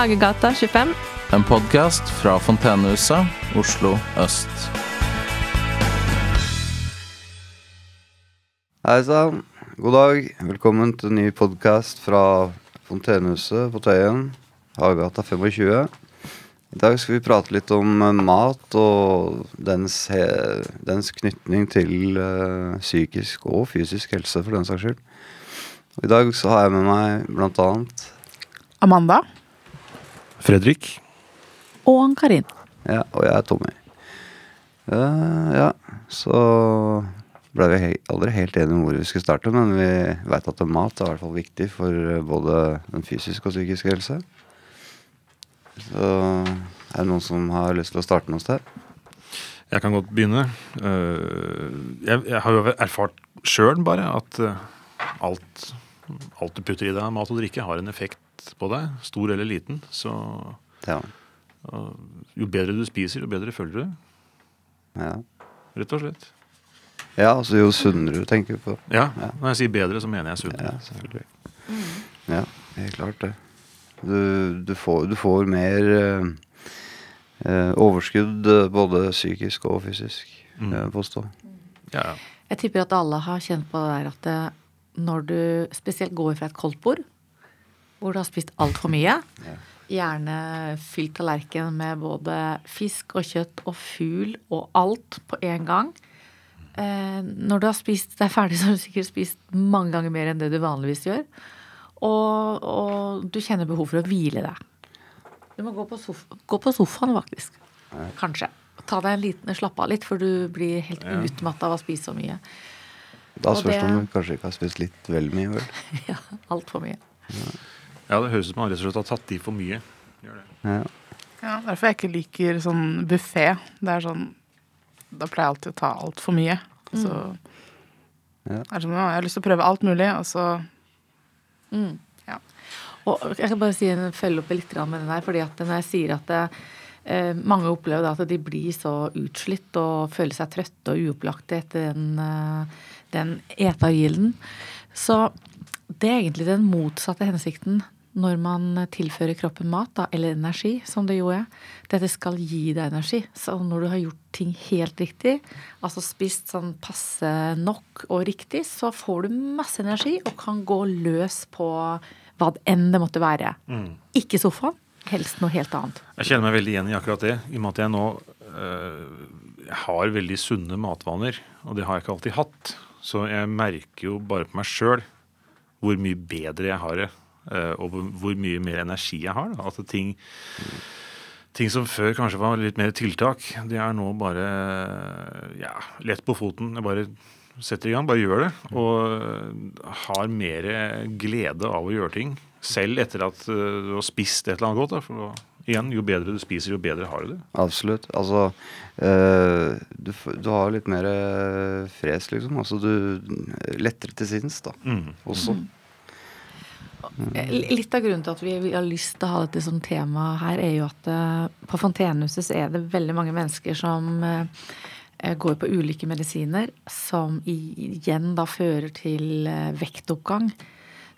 Hagegata 25. En podkast fra Fontenehuset, Oslo øst. Hei sann. God dag. Velkommen til en ny podkast fra Fontenehuset på Tøyen. Hagegata 25. I dag skal vi prate litt om eh, mat og dens, dens knytning til uh, psykisk og fysisk helse, for den saks skyld. Og I dag så har jeg med meg blant annet Amanda. Fredrik. Og Ann-Karin. Ja, og jeg er Tommy. Uh, ja, så ble vi he aldri helt enige om hvor vi skulle starte, men vi veit at mat er i hvert fall viktig for eh, både den fysiske og psykiske helse. Så er det noen som har lyst til å starte noe sted? Jeg kan godt begynne. Eh, Jeg, jeg har jo erfart sjøl bare at alt, alt du putter i deg av mat og drikke, har en effekt på deg. Stor eller liten. Så Ja. jo bedre du spiser, jo bedre føler du deg. Ja, Rett og slett. ja altså jo sunnere du tenker på. Ja, Ja. Når jeg sier bedre, så mener jeg sunt. Ja, selvfølgelig. Ja, helt klart det. Du, du, får, du får mer eh, eh, overskudd eh, både psykisk og fysisk, Mm. jeg påstå. Ja, ja. Jeg tipper at alle har kjent på det der at det, når du spesielt går fra et koldtbord, hvor du har spist altfor mye, gjerne fylt tallerken med både fisk og kjøtt og fugl og alt på en gang. Eh, når du har spist deg ferdig, så har du sikkert spist mange ganger mer enn det du vanligvis gjør. Og, og du kjenner behov for å hvile deg. Du må gå på, sof gå på sofaen, faktisk. Kanskje. Ta deg en liten slapp av litt, for du blir helt Ja. utmatta av å spise så mye. Da spørs det- om du kanskje ikke har spist litt vel mye, vel. Ja, altfor mye. ja, det høres ut som man rett og slett har tatt i for mye. Gjør det. Ja. Ja, derfor jeg ikke liker sånn buffé. Det er sånn Da pleier jeg alltid å ta altfor mye. Så Ja. er det sånn, ja, jeg har lyst til å prøve alt mulig, og så Og jeg kan bare si en, følge opp litt med den der, fordi at når jeg sier at det, eh, mange opplever da at de blir så utslitt og føler seg trøtte og uopplagte etter den, eh, den etagilden. Så det er egentlig den motsatte hensikten når man tilfører kroppen mat, da, eller energi, som det jo er. Dette skal gi deg energi. Så når du har gjort ting helt riktig, altså spist sånn passe nok og riktig, så får du masse energi og kan gå løs på hva det enn det måtte være. Ikke sofaen, helst noe helt annet. Jeg kjenner meg veldig igjen i akkurat det, i og med at jeg nå øh, har veldig sunne matvaner. Og det har jeg ikke alltid hatt. Så jeg merker jo bare på meg sjøl hvor mye bedre jeg har det. Øh, og hvor, mye mer energi jeg har. Da. At ting, ting som før kanskje var litt mer tiltak, det er nå bare ja, lett på foten. Jeg bare setter i gang, bare gjør det. Og øh, har mer glede av å gjøre ting. Selv etter at øh, du har spist et eller annet godt. Da, for da, igjen, jo bedre du spiser, jo bedre har du det. Absolutt. Altså øh, du, du har litt mer eh, fres, liksom. Altså du Lettere til sinns, da. Mm. Også. Eh, Litt av grunnen til at vi har lyst til å ha dette som tema her, er jo at eh, på Fontenehuset så er det veldig mange mennesker som eh, eh, går på ulike medisiner, som igjen da fører til eh, vektoppgang.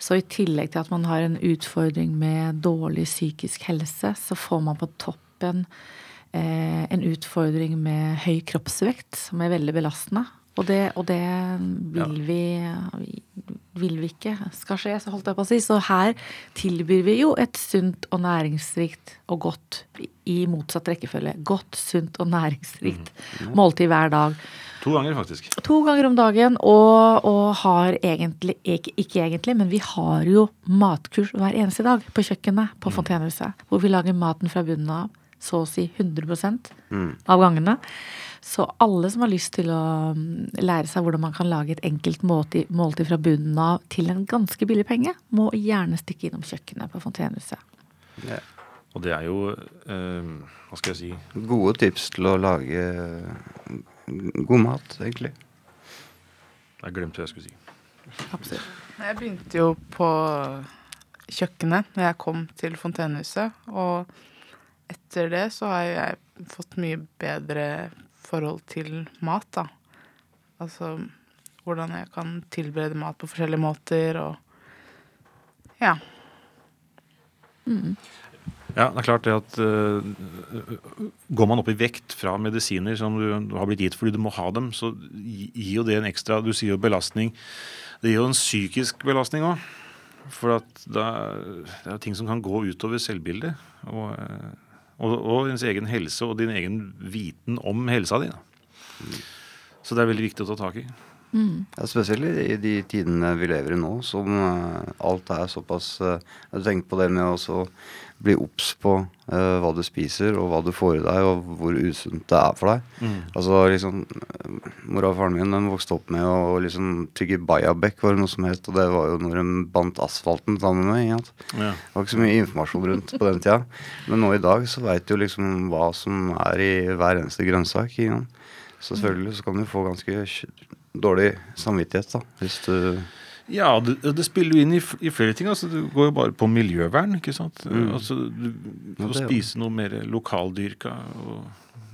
Så i tillegg til at man har en utfordring med dårlig psykisk helse, så får man på toppen eh, en utfordring med høy kroppsvekt, som er veldig belastende. Og det, og det vil, vi, vil vi ikke skal skje, så holdt jeg på å si. Så her tilbyr vi jo et sunt og næringsrikt og godt, i motsatt rekkefølge, godt, sunt og næringsrikt måltid hver dag. To ganger, faktisk. To ganger om dagen, og, og har egentlig ikke, ikke egentlig, men vi har jo matkurs hver eneste dag på kjøkkenet på Fontenehuset. Hvor vi lager maten fra bunnen av, så å si 100 av gangene. Så alle som har lyst til å mm, lære seg hvordan man kan lage et enkelt måltid, måltid fra bunnen av til en ganske billig penge, må gjerne stikke innom kjøkkenet på Fontenehuset. Ja. Og det er jo eh, Hva skal jeg si Gode tips til å lage god mat, egentlig. Jeg glemte hva jeg skulle si. Absolutt. Jeg begynte jo på kjøkkenet når jeg kom til Fontenehuset, og etter det så har jeg fått mye bedre forhold til mat, da. Altså hvordan jeg kan tilberede mat på forskjellige måter og Ja. Ja, det er klart det at uh, Går man opp i vekt fra medisiner som du, du har blitt gitt fordi du må ha dem, så gir jo det en ekstra Du sier jo belastning. Det gir jo en psykisk belastning òg. For at er, det er ting som kan gå utover selvbildet. Og, øh, og, og ens egen helse og din egen viten om helsa di. Så det er veldig viktig å ta tak i. Ja, spesielt i i de tidene vi lever i nå, som eh, alt er såpass uh, Jeg har tenkt på det med å bli obs på uh, hva du spiser, og hva du får i deg, og hvor usunt det er for deg. Altså liksom eh, Mora og faren min de vokste opp med å liksom tygge Bayabek, var det noe som het, og det var jo når de bandt asfalten sammen med. meg. Ja. Det var ikke så mye informasjon rundt på den tida. Men nå i dag så veit du liksom hva som er i hver eneste grønnsak. Ikke sant? Så selvfølgelig så kan du få ganske dårlig samvittighet da, hvis du Ja, det, det spiller jo inn i, i flere ting. altså Det går jo bare på miljøvern. ikke sant? Altså, Du Mm. Ja, spise noe mer lokaldyrka og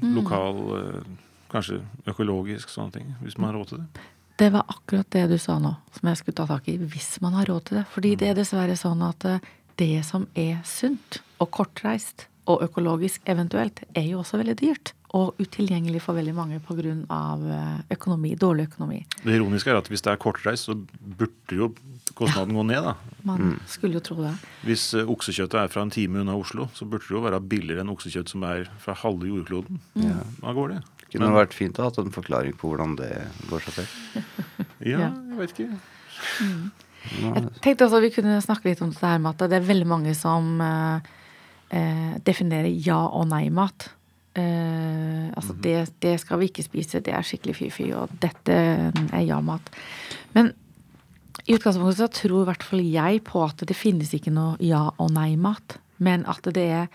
lokal eh, Kanskje økologisk, sånne ting. Hvis man har råd til det. Det var akkurat det du sa nå, som jeg skulle ta tak i, hvis man har råd til det. Fordi det er dessverre sånn at eh, det som er sunt og kortreist og økologisk eventuelt, er jo også veldig dyrt. Og utilgjengelig for veldig mange pga. økonomi, dårlig økonomi. Det ironiske er at hvis det er kortreist, så burde jo kostnaden gå ned. da. Man skulle jo tro det. Hvis eh, oksekjøttet er fra en time unna Oslo, så burde det jo være billigere enn oksekjøtt som er fra halve jordkloden. Da går det. Det kunne vært fint å ha hatt en forklaring på hvordan det går seg til. Ja, Ja. jeg vet ikke. Mm. Jeg tenkte også vi kunne snakke litt om det her med at det er veldig mange som eh, eh, definerer ja- og nei-mat. Eh, altså det, det skal vi ikke spise, det er skikkelig fy-fy, og dette er ja-mat. Men i utgangspunktet så tror i hvert fall jeg på at det finnes ikke noe ja- og nei-mat. Men at det er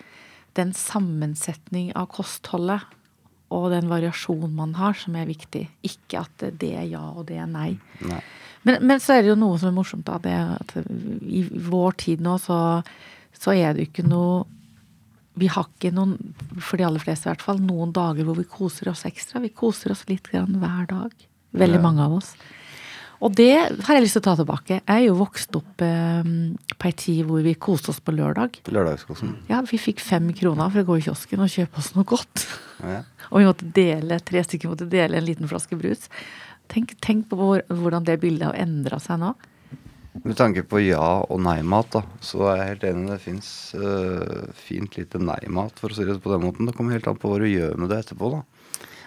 den sammensetning av kostholdet og den variasjonen man har, som er viktig. Ikke at det er ja og det er nei. Nei. Men, men så er det jo noe som er morsomt, da. Det er at I vår tid nå så, så er det jo ikke noe Vi har ikke noen, for de aller fleste i hvert fall, noen dager hvor vi koser oss ekstra. Vi koser oss litt grann hver dag. Veldig Ja. mange av oss. Og det har jeg lyst til å ta tilbake. Jeg er jo vokst opp eh, på ei tid hvor vi koste oss på lørdag. Lørdagskosen. Ja, Vi fikk fem kroner for å gå i kiosken og kjøpe oss noe godt. Ja. Og vi måtte dele, tre stykker måtte dele en liten flaske brus. Tenk, tenk på hvor, hvordan det bildet har endra seg nå. Med tanke på ja- og nei-mat, da, så er jeg helt enig. Det fins fint lite nei-mat, for å si det på den måten. Det kommer helt an på hva du gjør med det etterpå, da.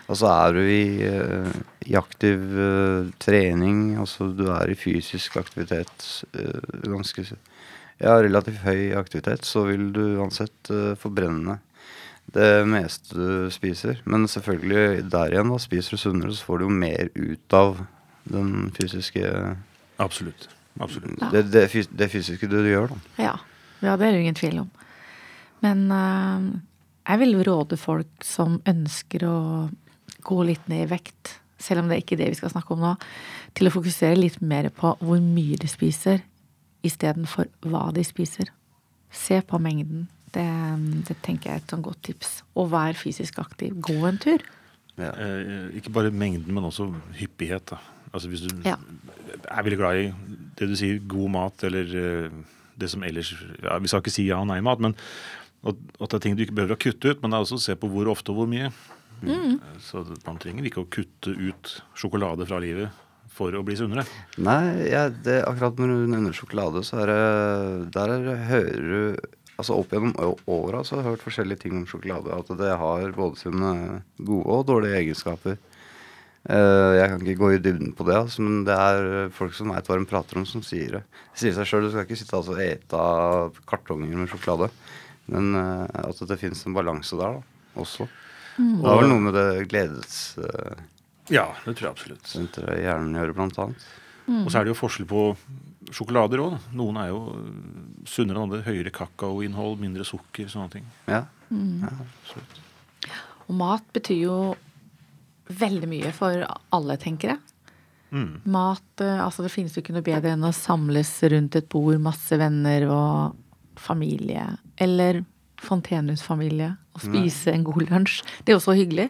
Altså er du i, uh, i aktiv uh, trening, altså du er i fysisk aktivitet, eh, ganske ja, relativt høy aktivitet, så vil du uansett eh, forbrenne det meste du spiser. Men selvfølgelig der igjen, da, spiser du sunnere, så får du jo mer ut av den fysiske Absolutt. Absolutt. Ja. det, det, fys- det fysiske du gjør, da. Ja, ja det er det ingen tvil om. Men uh, jeg vil råde folk som ønsker å gå litt ned i vekt, selv om det er ikke det vi skal snakke om nå, til å fokusere litt mer på hvor mye de spiser, istedenfor hva de spiser. Se på mengden. Det, det tenker jeg er et sånn godt tips. Og vær fysisk aktiv. Gå en tur. Ja. Eh, ikke bare mengden, men også hyppighet. da. Altså Hvis du Ja. er veldig glad i det du sier, god mat, eller eh, det som ellers ja, Vi skal ikke si ja- og nei-mat, men at, det er ting du ikke behøver å kutte ut. Men det er også å se på hvor ofte og hvor mye. Mm. Så man trenger ikke å kutte ut sjokolade fra livet for å bli sunnere. Nei, ja, det, akkurat når du nevner sjokolade, så er det Der er, hører du Altså Opp gjennom åra så har jeg hørt forskjellige ting om sjokolade. At det har både sine gode og dårlige egenskaper. Eh, jeg kan ikke gå i dybden på det, altså, men det er folk som veit hva de prater om, som sier det. Det sier seg sjøl, du skal ikke sitte altså, og ete kartonger med sjokolade. Men eh, at det fins en balanse der, da, også. Det har vel noe med det gledessenteret Ja, det tror jeg absolutt. Det hjernen gjør, blant annet. Og så er det jo forskjell på sjokolader òg. Noen er jo sunnere enn andre. Høyere kakaoinnhold, mindre sukker, sånne ting. Ja. Mm. ja. Absolutt. Og mat betyr jo veldig mye for alle, tenker jeg. Mm. Mat eh, Altså, det finnes jo ikke noe bedre enn å samles rundt et bord, masse venner og familie. Eller Fontenhus-familie. Og spise en god lunsj. Det er jo så hyggelig.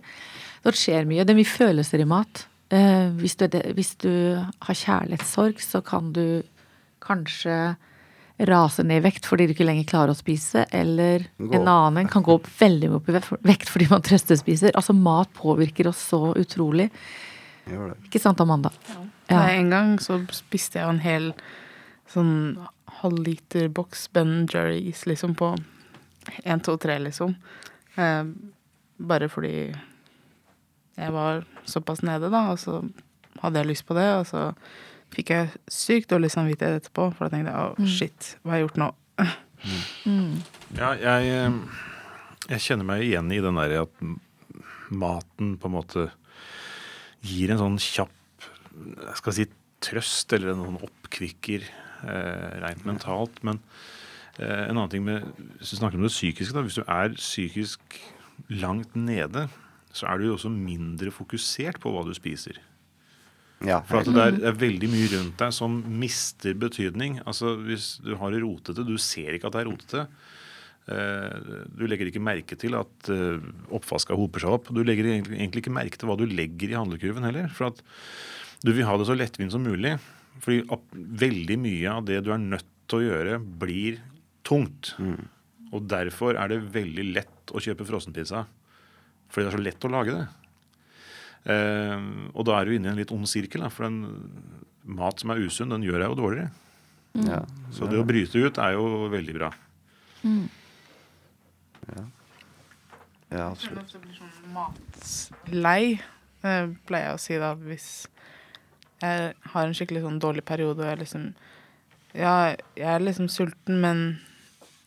Det skjer mye. Det er mye følelser i mat. Eh, hvis, du, hvis du har kjærlighetssorg, så kan du kanskje raser ned i vekt fordi du ikke lenger klarer å spise, eller Gå en annen kan gå opp veldig opp i vekt fordi man trøstespiser. Altså mat påvirker oss så utrolig. Gjør det. Ikke sant, Amanda? Ja. Ja. En gang så spiste jeg en hel sånn halvliter boks Ben Jerry's liksom på 1, 2, 3, liksom. Eh, bare fordi jeg var såpass nede, da, og så hadde jeg lyst på det, og så fikk jeg sykt dårlig samvittighet etterpå, for da tenkte jeg å, shit, hva har jeg gjort nå? Ja, jeg, eh, jeg kjenner meg igjen i den der at maten på en måte gir en sånn kjapp jeg skal si trøst, eller en sånn oppkvikker eh, rent mentalt. Men eh, en annen ting med Hvis du snakker om det psykiske, da, hvis du er psykisk langt nede, så er du jo også mindre fokusert på hva du spiser. Ja, For det er, det er veldig mye rundt deg som mister betydning. Altså Hvis du har det rotete, du ser ikke at det er rotete. Eh, Du legger ikke merke til at eh, oppvaska hoper seg opp. Du legger egentlig ikke merke til hva du legger i handlekurven heller. For at du vil ha det så lettvint som mulig. Fordi veldig mye av det du er nødt til å gjøre, blir tungt. Og derfor er det veldig lett å kjøpe frossenpizza. Fordi det er så lett å lage det. Eh, og da er du inne i en litt ond sirkel. Da, for den mat som er usunn, den gjør deg jo dårligere. ja. Så det å bryte ut er jo veldig bra. ja, absolutt. Så blir sånn matlei, eh, pleier jeg å si da, hvis jeg har en skikkelig sånn dårlig periode og jeg liksom Ja, jeg er liksom sulten, men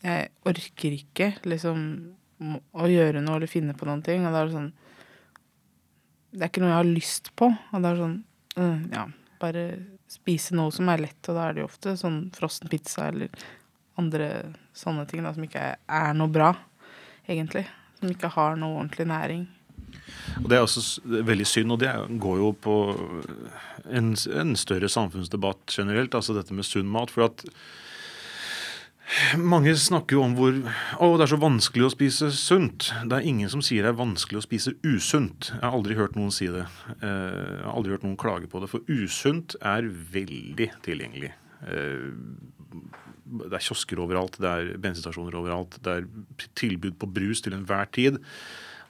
jeg orker ikke liksom å gjøre noe eller finne på noen ting. Og da er det sånn Det er ikke noe jeg har lyst på. Og det er sånn øh, Ja, bare spise noe som er lett, og da er det jo ofte sånn frossen pizza eller andre sånne ting da, som ikke er, noe bra, egentlig. Som ikke har noe ordentlig næring. Og Det er også veldig synd, og det går jo på en, en større samfunnsdebatt generelt, altså dette med sunn mat. For at mange snakker jo om hvor Å, det er så vanskelig å spise sunt. Det er ingen som sier det er vanskelig å spise usunt. Jeg har aldri hørt noen si det. Eh, Jeg har aldri hørt noen klage på det. For usunt er veldig tilgjengelig. Eh, Det er kiosker overalt, det er bensinstasjoner overalt, det er tilbud på brus til enhver tid.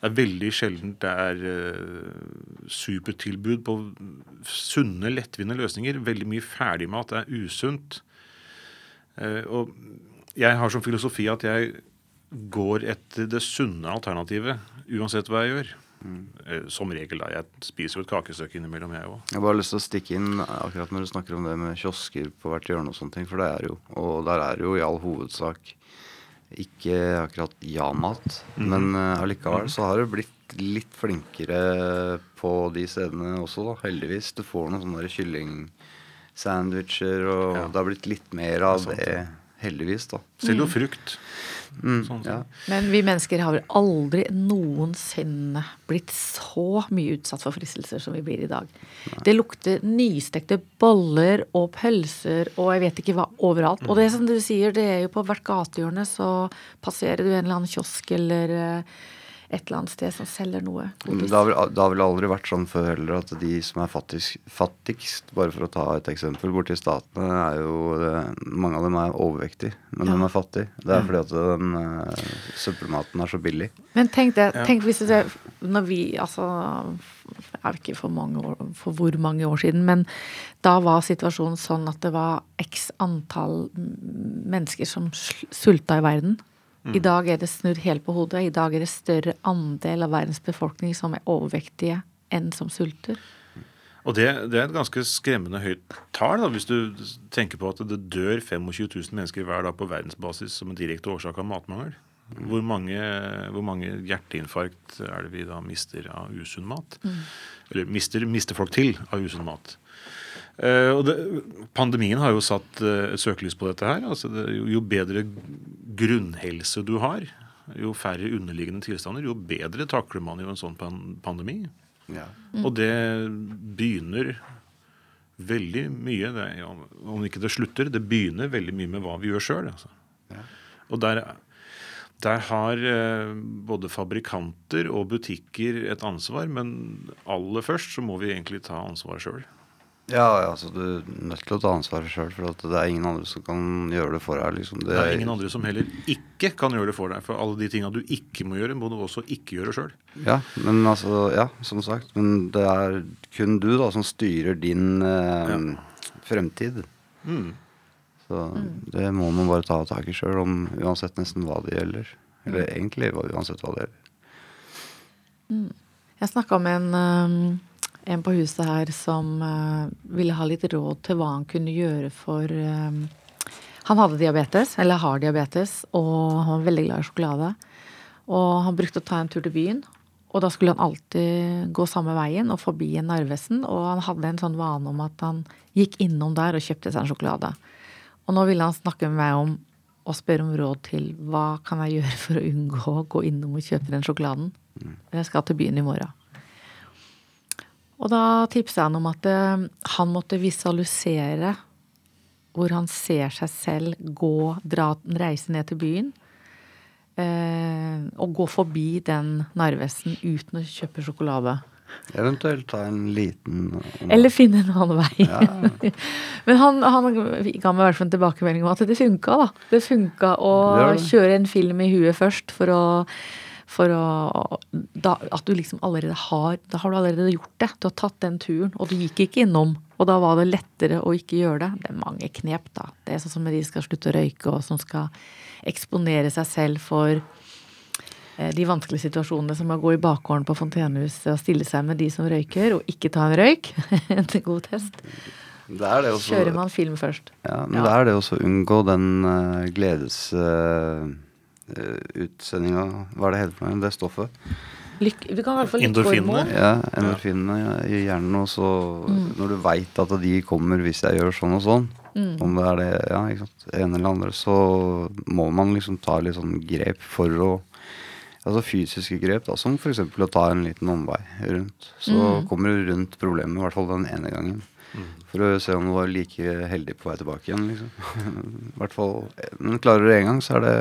Det er veldig sjelden det er eh, supertilbud på sunne, lettvinte løsninger. Veldig mye ferdigmat er usunt. Og jeg har som filosofi at jeg går etter det sunne alternativet uansett hva jeg gjør. Mm. som regel, da. Jeg spiser jo et kakestykke innimellom, jeg òg. Jeg har bare lyst til å stikke inn akkurat når du snakker om det med kiosker på hvert hjørne og sånne ting, for det er jo, og der er jo i all hovedsak ikke akkurat ja-mat, men eh, allikevel så har det blitt litt flinkere på de stedene også, da, heldigvis. Du får noen sånne kyllingsandwicher, og Ja. det har blitt litt mer av det, heldigvis, da. Selv jo frukt. Mm, Sånn ja. Men vi mennesker har vel aldri noensinne blitt så mye utsatt for fristelser som vi blir i dag. Det lukter nystekte boller og pølser og jeg vet ikke hva overalt. Og det som du sier, det er jo på hvert gatehjørne så passerer du en eller annen kiosk eller eh, et eller annet sted som selger noe. Men Det har, vel, det har vel aldri vært sånn før heller at de som er fattigst, fattigst, bare for å ta et eksempel, borti statene, er jo eh, Mange av dem er overvektige, men Ja. de er fattige. Det er fordi at den uh, søppelmaten er så billig. Men tenk det, tenk hvis det når vi, altså er det ikke for mange år, for hvor mange år siden, men da var situasjonen sånn at det var x antall mennesker som sulta i verden. I dag er det snudd helt på hodet. I dag er det større andel av verdens befolkning som er overvektige enn som sulter. Og det, det er et ganske skremmende høyt tall, hvis du tenker på at det dør 25 000 mennesker hver dag på verdensbasis som en direkte årsak av matmangel. Hvor mange, hvor mange hjerteinfarkt er det vi da mister av usunn mat? Eller mister, mister folk til av usunn mat? Eh, og det, pandemien har jo satt eh, et søkelys på dette her. Altså det, jo, jo bedre grunnhelse du har, jo færre underliggende tilstander, jo bedre takler man jo en sånn pan pandemi. Ja. Og det begynner veldig mye det, Om ikke det slutter, det begynner veldig mye med hva vi gjør sjøl. Altså. Ja. Og der, der har eh, både fabrikanter og butikker et ansvar, men aller først så må vi egentlig ta ansvaret sjøl. Ja, altså du er nødt til å ta ansvaret sjøl, for at det er ingen andre som kan gjøre det for deg. Liksom. Det er ingen andre som heller ikke kan gjøre det for deg. For alle de tinga du ikke må gjøre, må du også ikke gjøre sjøl. Ja, men altså, ja, som sagt. Men det er kun du da som styrer din eh, fremtid. Mm. Så det må man bare ta tak i sjøl, uansett nesten hva det gjelder. Eller egentlig uansett hva det gjelder. Jeg snakka med en, um, en på huset her som uh, ville ha litt råd til hva han kunne gjøre for um, Han hadde diabetes, eller har diabetes, og han var veldig glad i sjokolade. Og han brukte å ta en tur til byen. Og da skulle han alltid gå samme veien og forbi en Narvesen. Og han hadde en sånn vane om at han gikk innom der og kjøpte seg en sjokolade. Og nå ville han snakke med meg om og spørre om råd til hva kan jeg gjøre for å unngå å gå innom og kjøpe den sjokoladen. Jeg skal til byen i morgen. Og da tipsa han om at eh, han måtte visualisere hvor han ser seg selv gå, dra, reise ned til byen. Eh, og gå forbi den Narvesen uten å kjøpe sjokolade. Eventuelt ta en liten Eller finne en annen vei. Ja. Men han, han ga meg i hvert fall en tilbakemelding om at det funka, da. Det funka å Det det. kjøre en film i huet først for å for å da, At du liksom allerede har Da har du allerede gjort det. Du har tatt den turen, og du gikk ikke innom. Og da var det lettere å ikke gjøre det. Det er mange knep, da. Det er sånn som de skal slutte å røyke, og som skal eksponere seg selv for eh, de vanskelige situasjonene som å gå i bakgården på Fontenehuset og stille seg med de som røyker, og ikke ta en røyk. en god test. Det er det også, Kjører man film først. Ja, men Ja. det er det også å unngå den uh, gledesutsendinga Hva er det heter for noe? Det stoffet? Lyk, vi kan i hvert fall Endorfinene. Ja, endorfinene ja, i hjernen. Og så Mm. når du veit at de kommer hvis jeg gjør sånn og sånn, Mm. om det er det ja, ikke sant, ene eller andre, så må man liksom ta litt sånn grep for å Altså fysiske grep, da, som f.eks. å ta en liten omvei rundt. Så Mm. kommer du rundt problemet, i hvert fall den ene gangen. For å se om du var like heldig på vei tilbake igjen, liksom. Hvert fall, Men klarer du det én gang, så er det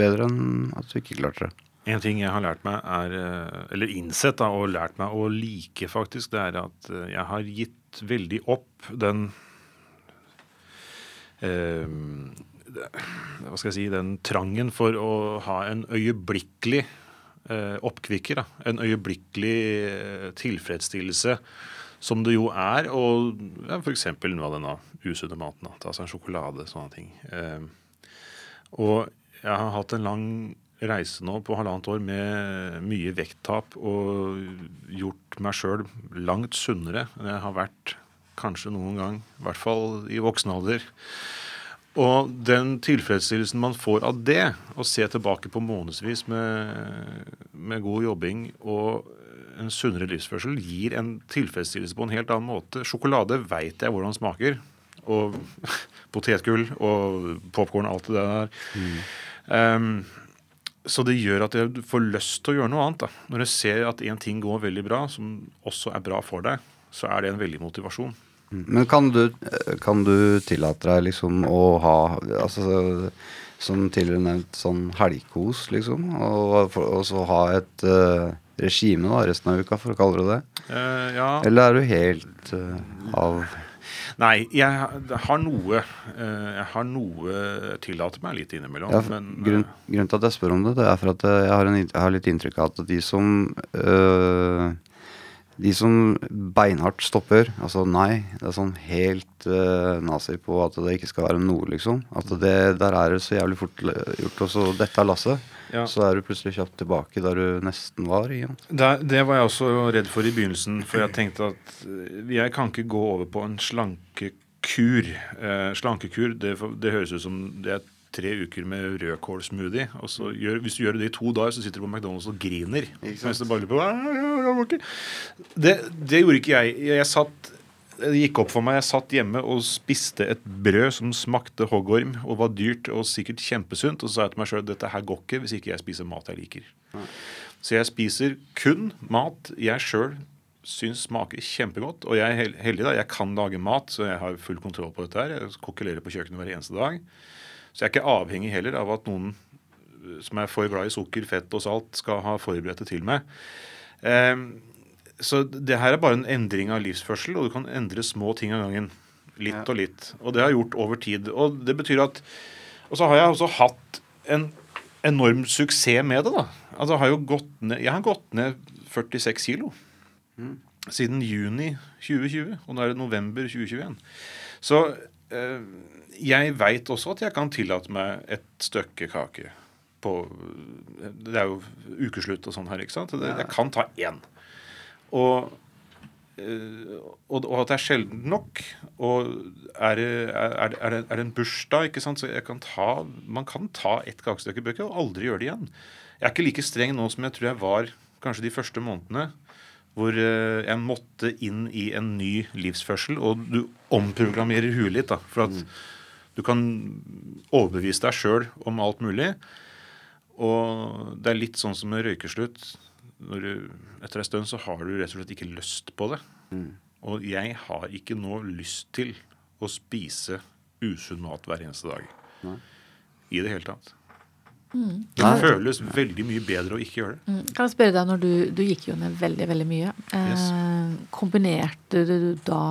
bedre enn at du ikke klarte det. En ting jeg har lært meg, er eh, Eller innsett da, og lært meg å like, faktisk, det er at eh, jeg har gitt veldig opp den eh, Hva skal jeg si Den trangen for å ha en øyeblikkelig eh, oppkvikker. Da. En øyeblikkelig eh, tilfredsstillelse. Som det jo er, og ja, f.eks. noe av denne usunne maten. Ta seg en sjokolade, sånne ting. Eh, og jeg har hatt en lang reise nå på halvannet år med mye vekttap og gjort meg sjøl langt sunnere enn jeg har vært kanskje noen gang, i hvert fall i voksen alder. Og den tilfredsstillelsen man får av det, å se tilbake på månedsvis med, med god jobbing og en sunnere livsførsel, gir en tilfredsstillelse på en helt annen måte. Sjokolade veit jeg hvordan smaker. Og potetgull og popkorn, alt det der. Ehm, så det gjør at jeg får lyst til å gjøre noe annet. da. Når jeg ser at en ting går veldig bra, som også er bra for deg, så er det en veldig motivasjon. Men kan du, kan du tillate deg liksom å ha altså, Som tidligere nevnt, sånn helgkos, liksom? Og, og så ha et eh, regime da, resten av uka, for å kalle det det? Uh, ja. Eller er du helt uh, av Nei, jeg har noe eh, Jeg har noe tillater meg litt innimellom. ja, men, grunn, Grunnen til at jeg spør om det, det er for at jeg har, en, jeg har litt inntrykk av at de som øh, De som beinhardt stopper, altså nei, det er sånn helt øh, nazi på at det ikke skal være noe, liksom. At det, der er det så jævlig fort gjort Og så dette er lasset. Ja. Så er du plutselig kjapt tilbake der du nesten var. igjen. Det, det var jeg også redd for i begynnelsen, for jeg tenkte at eh, jeg kan ikke gå over på en slankekur. Eh, slankekur, det, det høres ut som det er tre uker med rødkålsmoothie. Og så gjør, hvis du gjør det i to dager, så sitter du på McDonald's og griner. Mens du bare lurer på, «Ah, ja, ja, det, det, det gjorde ikke jeg. Jeg satt det gikk opp for meg. Jeg satt hjemme og spiste et brød som smakte hoggorm og var dyrt og sikkert kjempesunt. Og så sa jeg til meg sjøl dette her går ikke hvis ikke jeg spiser mat jeg liker. Så jeg spiser kun mat jeg sjøl syns smaker kjempegodt. Og jeg er heldig, da. Jeg kan lage mat, så jeg har full kontroll på dette her. Jeg kokkelerer på kjøkkenet hver eneste dag. Så jeg er ikke avhengig heller av at noen eh, som er for glad i sukker, fett og salt, skal ha forberedt det til meg. Eh, så det her er bare en endring av livsførsel, og du kan endre små ting av gangen. Litt Ja. og litt. Og det har jeg gjort over tid. Og det betyr at Og så har jeg også hatt en enorm suksess med det, da. Altså, jeg har jo gått ned Jeg har gått ned 46 kilo. Siden juni 2020. Og nå er det november 2021. Så eh, jeg veit også at jeg kan tillate meg et stykke kake på Det er jo ukeslutt og sånn her, ikke sant. Det, jeg kan ta én. Og, eh, og, og at det er sjelden nok. Og er er, er, er det en bursdag, ikke sant, så jeg kan ta Man kan ta ett kakestykke i bøker og aldri gjøre det igjen. Jeg er ikke like streng nå som jeg tror jeg var kanskje de første månedene. Hvor eh, jeg måtte inn i en ny livsførsel, og du omprogrammerer huet litt. da, For at du kan overbevise deg sjøl om alt mulig. Og det er litt sånn som med røykeslutt. Når du, etter en stund så har du rett og slett ikke lyst på det. Og jeg har ikke nå lyst til å spise usunn mat hver eneste dag. I det hele tatt. Det føles veldig mye bedre å ikke gjøre det. Mm. Kan jeg spørre deg, når du, du gikk jo ned veldig, veldig mye. Eh, Yes. Kombinerte du da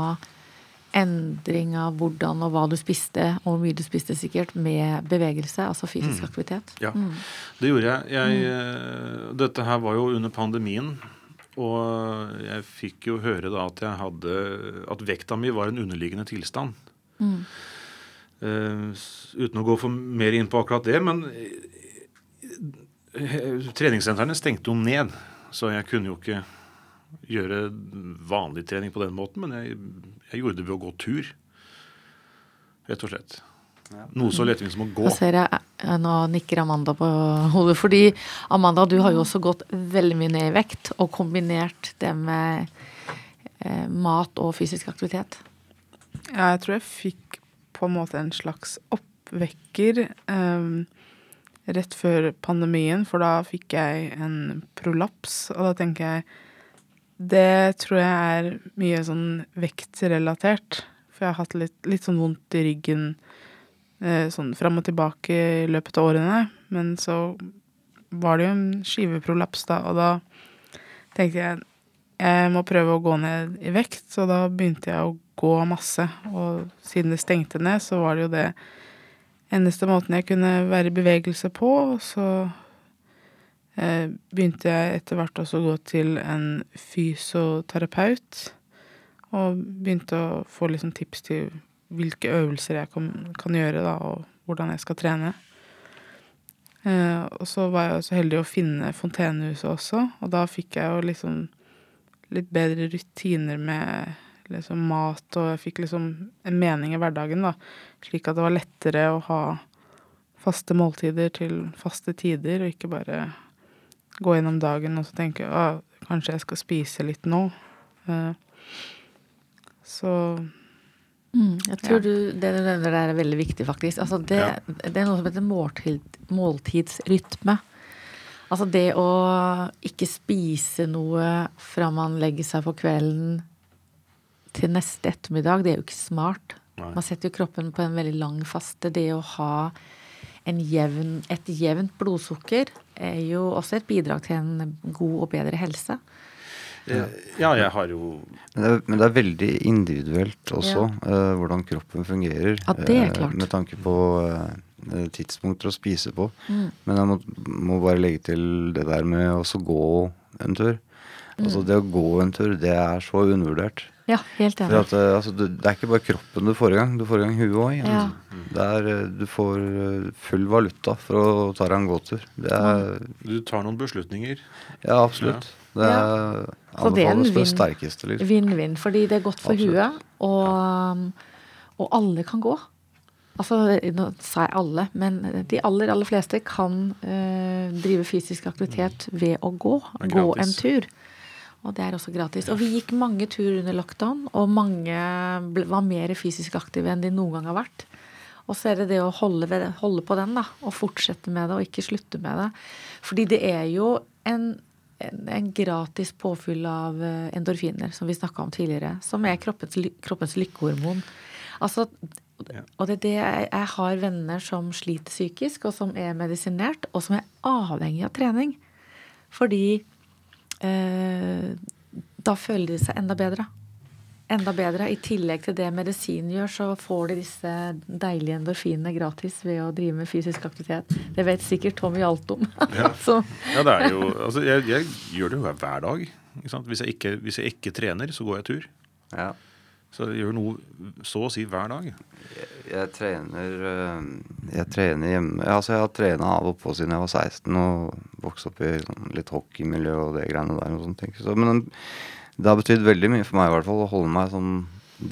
endring av hvordan og hva du spiste, og hvor mye du spiste sikkert, med bevegelse, altså fysisk aktivitet? Ja, det gjorde jeg. jeg eh, Dette her var jo under pandemien. Og jeg fikk jo høre da at jeg hadde At vekta mi var en underliggende tilstand. Mm. Uh, uten å gå for mer inn på akkurat det, men eh, treningssentrene stengte jo ned. Så jeg kunne jo ikke gjøre vanlig trening på den måten, men jeg, jeg gjorde det ved å gå tur. Rett og slett. Noe så lettvint som å gå. Da ser jeg, eh, Nå nikker Amanda på hodet. Fordi Amanda, du har jo også gått veldig mye ned i vekt, og kombinert det med eh, mat og fysisk aktivitet. Ja, jeg tror jeg fikk på en måte en slags oppvekker eh, rett før pandemien, for da fikk jeg en prolaps, og da tenker jeg Det tror jeg er mye sånn vektrelatert, for jeg har hatt litt, litt sånn vondt i ryggen eh, sånn fram og tilbake i løpet av årene, men så var det jo en skiveprolaps da, og da tenkte jeg jeg må prøve å gå ned i vekt, så da begynte jeg å gå masse. Og siden det stengte ned, så var det jo det eneste måten jeg kunne være i bevegelse på. Så begynte jeg etter hvert også å gå til en fysioterapeut. Og begynte å få liksom tips til hvilke øvelser jeg kan, kan gjøre, da, og hvordan jeg skal trene. Eh, og så var jeg så heldig å finne Fontenehuset også, og da fikk jeg jo liksom litt bedre rutiner med liksom mat, og jeg fikk liksom en mening i hverdagen, da. Slik at det var lettere å ha faste måltider til faste tider, og ikke bare gå gjennom dagen og så tenke at kanskje jeg skal spise litt nå. Eh, så Mm, jeg tror du, det du nevner der er veldig viktig, faktisk. Altså det, Ja. det er noe som heter måltid, måltidsrytme. Altså det å ikke spise noe fra man legger seg på kvelden til neste ettermiddag, det er jo ikke smart. Nei. Man setter jo kroppen på en veldig lang faste. Det å ha en jevn, et jevnt blodsukker er jo også et bidrag til en god og bedre helse. Eh, Ja, jeg har jo Men det, er, men det er veldig individuelt også, eh, hvordan kroppen fungerer. Ja, det er klart. klart. med tanke på uh, tidspunkter å spise på. Mm. Men jeg må, må bare legge til det der med å gå en tur. Mm. Altså Det å gå en tur, det er så undervurdert. Ja, helt enig. at, eh, altså, det, Det er ikke bare kroppen du får i gang, du får i gang huet òg. Ja. Er, eh, Du får eh, full valuta for å ta deg en gåtur. Det er, Du tar noen beslutninger. ja, absolutt. Det er, Så det er en vinn-vinn. Liksom. Fordi det er godt for Absolutt. huet, og, og alle kan gå. Altså, nå sa jeg alle, men de aller, aller fleste kan øh, drive fysisk aktivitet ved å gå. Gå en tur. Og det er også gratis. Og vi gikk mange turer under lockdown, og mange var mer fysisk aktive enn de noen gang har vært. Og så er det det å holde, ved, holde på den, da. Og fortsette med det, og ikke slutte med det. Fordi det er jo en, en, en gratis påfyll av eh, endorfiner, som vi snakka om tidligere. Som er kroppens, kroppens lykkehormon. Altså, Ja. og det er det jeg, jeg har venner som sliter psykisk, og som er medisinert, og som er avhengig av trening. Fordi da føler de seg enda bedre. Enda bedre. I tillegg til det medisinen gjør, så får de disse deilige endorfinene gratis ved å drive med fysisk aktivitet. Det vet sikkert Tommy alt om. Ja. Ja, det er jo Altså, jeg, jeg gjør det jo hver dag. Ikke sant? Hvis, jeg ikke, hvis jeg ikke trener, så går jeg tur. Ja. Så jeg gjør noe så å si hver dag. Jeg trener øh, Jeg trener hjemme Altså jeg har trena av og på siden jeg var 16 og vokste opp i litt hockeymiljø og det greiene der. og sånne. Så, men det har betydd veldig mye for meg i hvert fall å holde meg sånn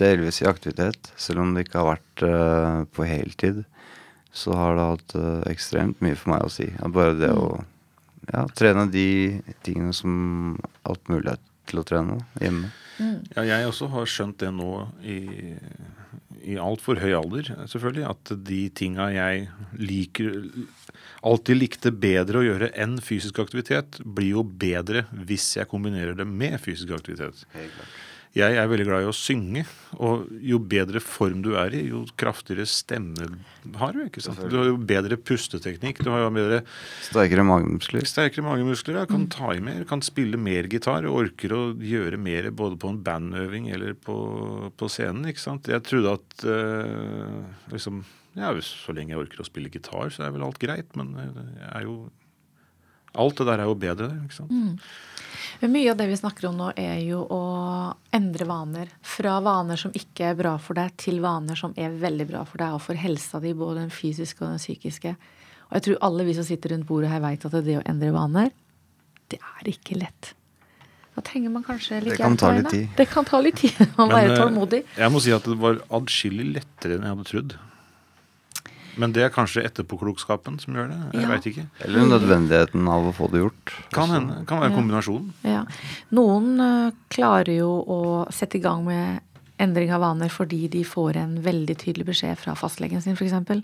delvis i aktivitet. Selv om det ikke har vært uh, på heltid, så har det hatt uh, ekstremt mye for meg å si. Bare det å ja, trene de tingene som alt mulighet til å trene hjemme. Ja, jeg også har skjønt det nå i, i altfor høy alder, selvfølgelig. At de tinga jeg liker Alltid likte bedre å gjøre enn fysisk aktivitet, blir jo bedre hvis jeg kombinerer det med fysisk aktivitet. Jeg er veldig glad i å synge, og jo bedre form du er i, jo kraftigere stemme har du. ikke sant? Du har jo bedre pusteteknikk, du har jo bedre Sterkere magemuskler. Sterkere magemuskler, ja. Kan ta i mer, kan spille mer gitar og orker å gjøre mer både på en bandøving eller på, på scenen. ikke sant? Jeg trodde at øh, liksom, ja, Så lenge jeg orker å spille gitar, så er vel alt greit. Men jeg er jo Alt det der er jo bedre ikke sant? Men mye av det vi snakker om nå, er jo å endre vaner. Fra vaner som ikke er bra for deg, til vaner som er veldig bra for deg og for helsa di, både den fysiske og den psykiske. Og jeg tror alle vi som sitter rundt bordet her, veit at det å endre vaner, det er ikke lett. Da trenger man kanskje litt Det kan ta litt tid. Det kan ta litt tid. Man må være eh, tålmodig. jeg må si at det var adskillig lettere enn jeg hadde trodd. Men det er kanskje etterpåklokskapen som gjør det. Jeg Ja. vet ikke. Eller nødvendigheten av å få det gjort. Kan hende. Kan være kombinasjonen. Ja. Noen eh, klarer jo å sette i gang med endring av vaner fordi de får en veldig tydelig beskjed fra fastlegen sin, f.eks.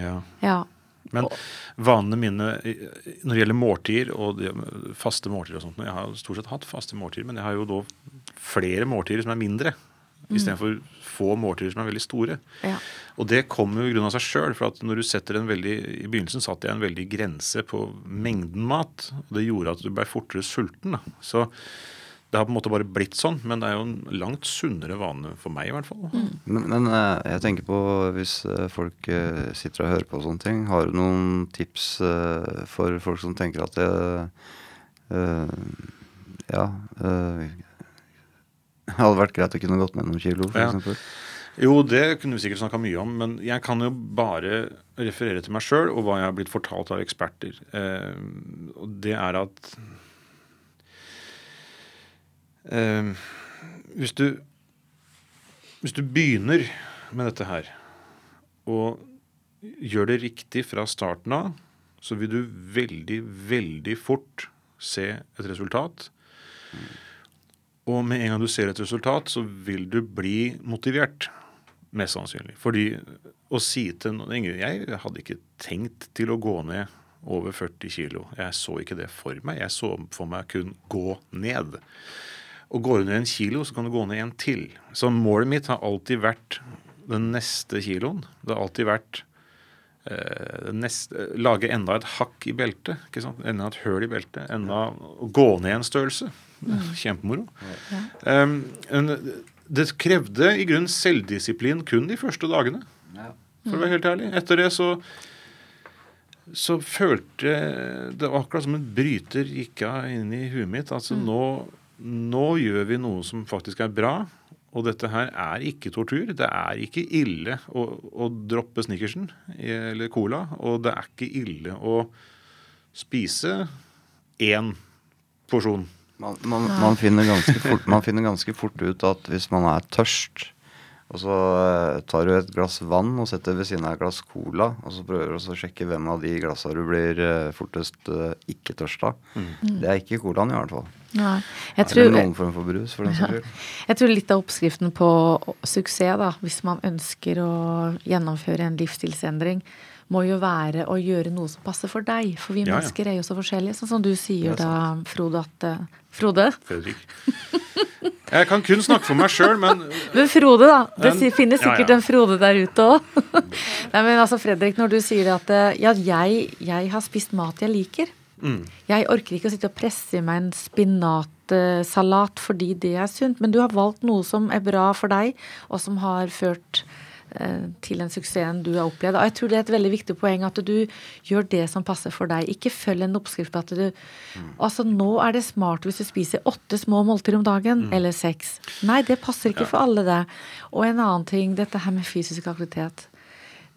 Ja. Ja. Men vanene mine når det gjelder måltider og de, faste måltider og sånt Jeg har stort sett hatt faste måltider, men jeg har jo da flere måltider som er mindre. Istedenfor få måltider som er veldig store. ja. Og det kommer jo i grunn av seg sjøl. For at når du setter en veldig I begynnelsen satte jeg en veldig grense på mengden mat. Og det gjorde at du ble fortere sulten. Da. Så det har på en måte bare blitt sånn. Men det er jo en langt sunnere vane for meg, i hvert fall. Men, men eh, jeg tenker på hvis eh, folk eh, sitter og hører på sånne ting, har du noen tips for folk som tenker at det eh, Ja. Eh, hadde vært greit å kunne gått ned noen kilo, for Ja. Jo, det kunne vi sikkert snakka mye om, men jeg kan jo bare referere til meg sjøl og hva jeg har blitt fortalt av eksperter. Eh, og det er at eh, hvis, du, hvis du begynner med dette her, og gjør det riktig fra starten av, så vil du veldig, veldig fort se et resultat. Og med en gang du ser et resultat, så vil du bli motivert. Mest sannsynlig. Fordi å si til noen Ingrid, jeg hadde ikke tenkt til å gå ned over 40 kilo. Jeg så ikke det for meg. Jeg så for meg kun gå ned. Og går du ned en kilo, så kan du gå ned en til. Så målet mitt har alltid vært den neste kiloen. Det har alltid vært eh, neste, lage enda et hakk i beltet. Enda et høl i beltet. Enda å gå ned en størrelse. Kjempemoro. Um, det krevde i grunnen selvdisiplin kun de første dagene. For å være helt ærlig. Etter det så så følte Det var akkurat som en bryter gikk av inn i huet mitt. Altså nå, nå gjør vi noe som faktisk er bra. Og dette her er ikke tortur. Det er ikke ille å, å droppe snickersen eller cola. Og det er ikke ille å spise én porsjon. Man, man, man, finner ganske fort, man finner ganske fort ut at hvis man er tørst, og så eh, tar du et glass vann og setter ved siden av et glass cola, og så prøver du å sjekke hvem av de glassene du blir eh, fortest eh, ikke tørst av. Det er ikke colaen, i hvert fall. Nei. Jeg Eller noen form for brus, for den saks skyld. jeg tror litt av oppskriften på suksess, da, hvis man ønsker å gjennomføre en livsstilsendring, må jo være å gjøre noe som passer for deg. For vi Ja, ja. mennesker er jo så forskjellige. Sånn som du sier er da, Frode, at eh, Frode? Fredrik. Jeg kan kun snakke for meg sjøl, men Men Frode, da. Det en, finnes sikkert ja. en Frode der ute òg. Nei, men altså, Fredrik, når du sier at eh, ja, jeg, jeg har spist mat jeg liker. Mm. Jeg orker ikke å sitte og presse i meg en salat fordi det er sunt, men du har valgt noe som er bra for deg, og som har ført til den suksessen du har opplevd. Og jeg tror det er et veldig viktig poeng at du gjør det som passer for deg. Ikke følg en oppskrift på at du Altså, nå er det smart hvis du spiser åtte små måltider om dagen, eller seks. Nei, det passer ikke for alle, det. Og en annen ting, dette her med fysisk aktivitet.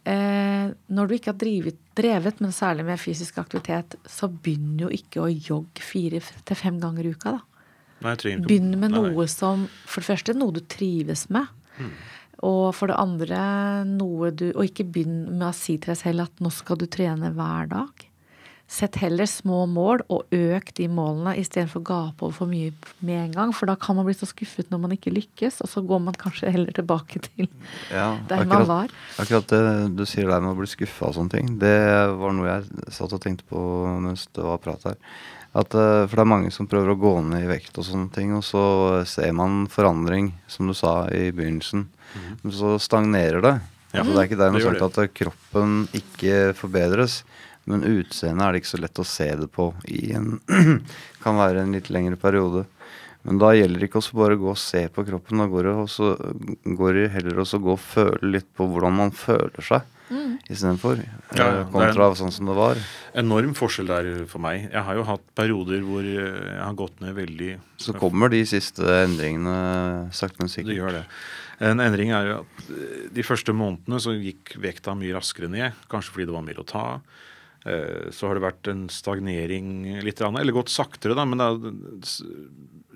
Eh, når du ikke har drivet, drevet, men særlig med fysisk aktivitet, så begynn jo ikke å jogge fire til fem ganger i uka, da. Nei, Begynn med noe som for det første noe du trives med. Mm. Og for det andre noe du Og ikke begynn med å si til deg selv at nå skal du trene hver dag. Sett heller små mål, og øk de målene istedenfor å gape over for mye med en gang. For da kan man bli så skuffet når man ikke lykkes, og så går man kanskje heller tilbake til Ja, der man var. Akkurat det du sier der med å bli skuffa og sånne ting, det var noe jeg satt og tenkte på mens det var prat her. At, eh, for det er mange som prøver å gå ned i vekt og sånne ting, og så ser man forandring, som du sa i begynnelsen. Men så stagnerer det. Ja, så det er ikke dermed det sagt at eh, kroppen ikke forbedres. Men utseendet er det ikke så lett å se det på i en Kan være en litt lengre periode. Men da gjelder det ikke også bare å gå og se på kroppen. Da går det, også, går det heller også å gå og føle litt på hvordan man føler seg Mm. istedenfor. Ja, ja, eh, det er- sånn som det var. Enorm forskjell der for meg. Jeg har jo hatt perioder hvor jeg har gått ned veldig Så kommer de siste endringene sakte, men Det sikkert. gjør det. En endring er jo at eh, de første månedene så gikk vekta mye raskere ned. Kanskje fordi det var mer å ta. Eh, Så har det vært en stagnering litt, eller gått saktere, da. Men er,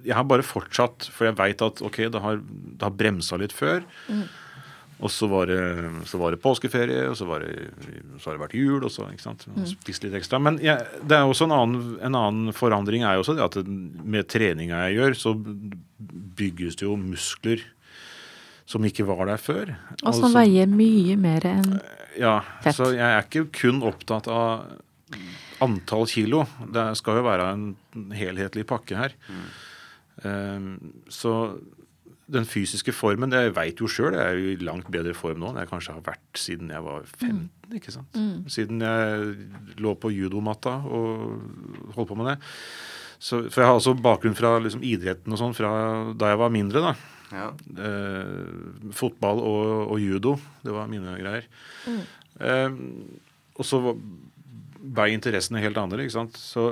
jeg har bare fortsatt, for jeg veit at ok, det har, det har bremsa litt før. Og så var, det, så var det påskeferie, og så, var det, så har det vært jul, og så ikke sant? spist litt ekstra. Men jeg, det er også en annen, en annen forandring er jo også det at med treninga jeg gjør, så bygges det jo muskler som ikke var der før. Og som Altså- veier mye mer enn Ja, Fett. så jeg er ikke kun opptatt av antall kilo. Det skal jo være en helhetlig pakke her. Ehm, så den fysiske formen, jeg veit jo sjøl, jeg er jo i langt bedre form nå enn jeg kanskje har vært siden jeg var 15. ikke sant? Siden jeg lå på judomatta og holdt på med det. Så, for jeg har også bakgrunn fra liksom, idretten og sånn fra da jeg var mindre. da. Ja. Eh, fotball og, og judo, det var mine greier. Eh, og så var- ble interessene helt andre. ikke sant? Så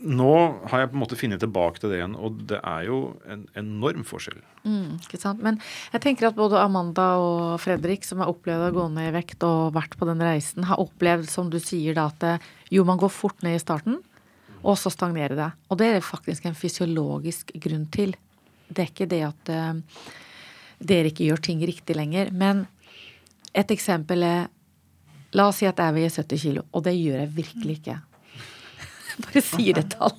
nå har jeg på en måte funnet tilbake til det igjen, og det er jo en enorm forskjell. Mm, ikke sant? Men jeg tenker at både Amanda og Fredrik, som har opplevd å gå ned i vekt og vært på den reisen, har opplevd, som du sier, da, at det, jo, man går fort ned i starten, og så stagnerer det. Og det er faktisk en fysiologisk grunn til. Det er ikke det at eh, dere ikke gjør ting riktig lenger. Men et eksempel er La oss si at jeg veier 70 kilo, og det gjør jeg virkelig ikke. Bare sier et tall.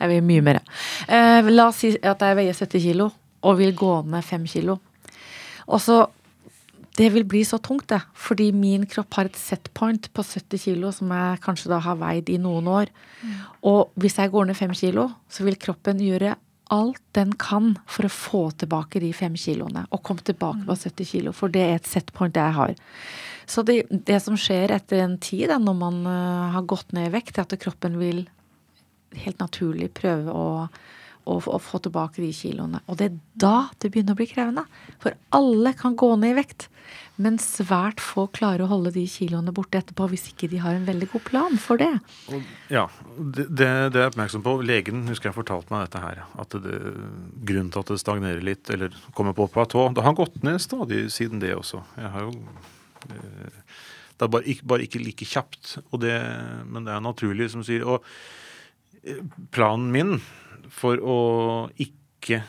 Jeg veier mye mer. Eh, la oss si at jeg veier 70 kilo og vil gå ned 5 kilo. Og så Det vil bli så tungt, det. Fordi min kropp har et set point på 70 kilo som jeg kanskje da har veid i noen år. Og hvis jeg går ned 5 kilo, så vil kroppen gjøre alt den kan for å få tilbake de fem kiloene. Og komme tilbake på 70 kilo, for det er et set point jeg har. Så det, det som skjer etter en tid, da, når man eh, har gått ned i vekt, er at kroppen vil helt naturlig prøve å, å, å få tilbake de kiloene. Og det er da det begynner å bli krevende. For alle kan gå ned i vekt, men svært få klarer å holde de kiloene borte etterpå hvis ikke de har en veldig god plan for det. Ja, det, det, er jeg oppmerksom på. Legen husker jeg fortalte meg dette her. At det, grunnen til at det stagnerer litt, eller kommer på platå Det har gått ned stadig siden det også. Jeg har jo eh, Det er bare ikke, bare ikke like kjapt, det, men det er naturlig, som sier. Og eh, planen min for å ikke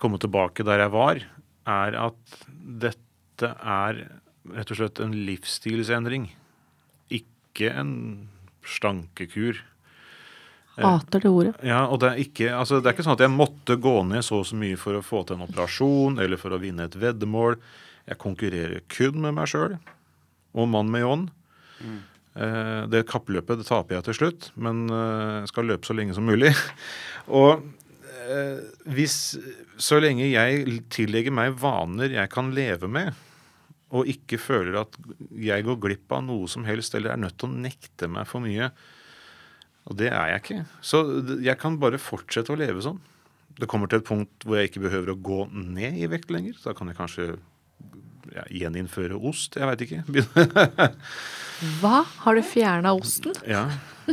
komme tilbake der jeg var, er at dette er rett og slett en livsstilsendring. Ikke en slankekur. Hater det ordet. Ja, og det er, ikke, altså, det er ikke sånn at jeg måtte gå ned så og så mye for å få til en operasjon eller for å vinne et veddemål. Jeg konkurrerer kun med meg sjøl og mann med John. Eh, det kappløpet det taper jeg til slutt, men eh, jeg skal løpe så lenge som mulig. og eh, hvis Så lenge jeg tillegger meg vaner jeg kan leve med, og ikke føler at jeg går glipp av noe som helst, eller er nødt til å nekte meg for mye, og det er jeg ikke. Så jeg kan bare fortsette å leve sånn. det kommer til et punkt hvor jeg ikke behøver å gå ned i vekt lenger. Da kan jeg kanskje ja, gjeninnføre ost. Jeg veit ikke. Hva? Har du fjerna osten? ja.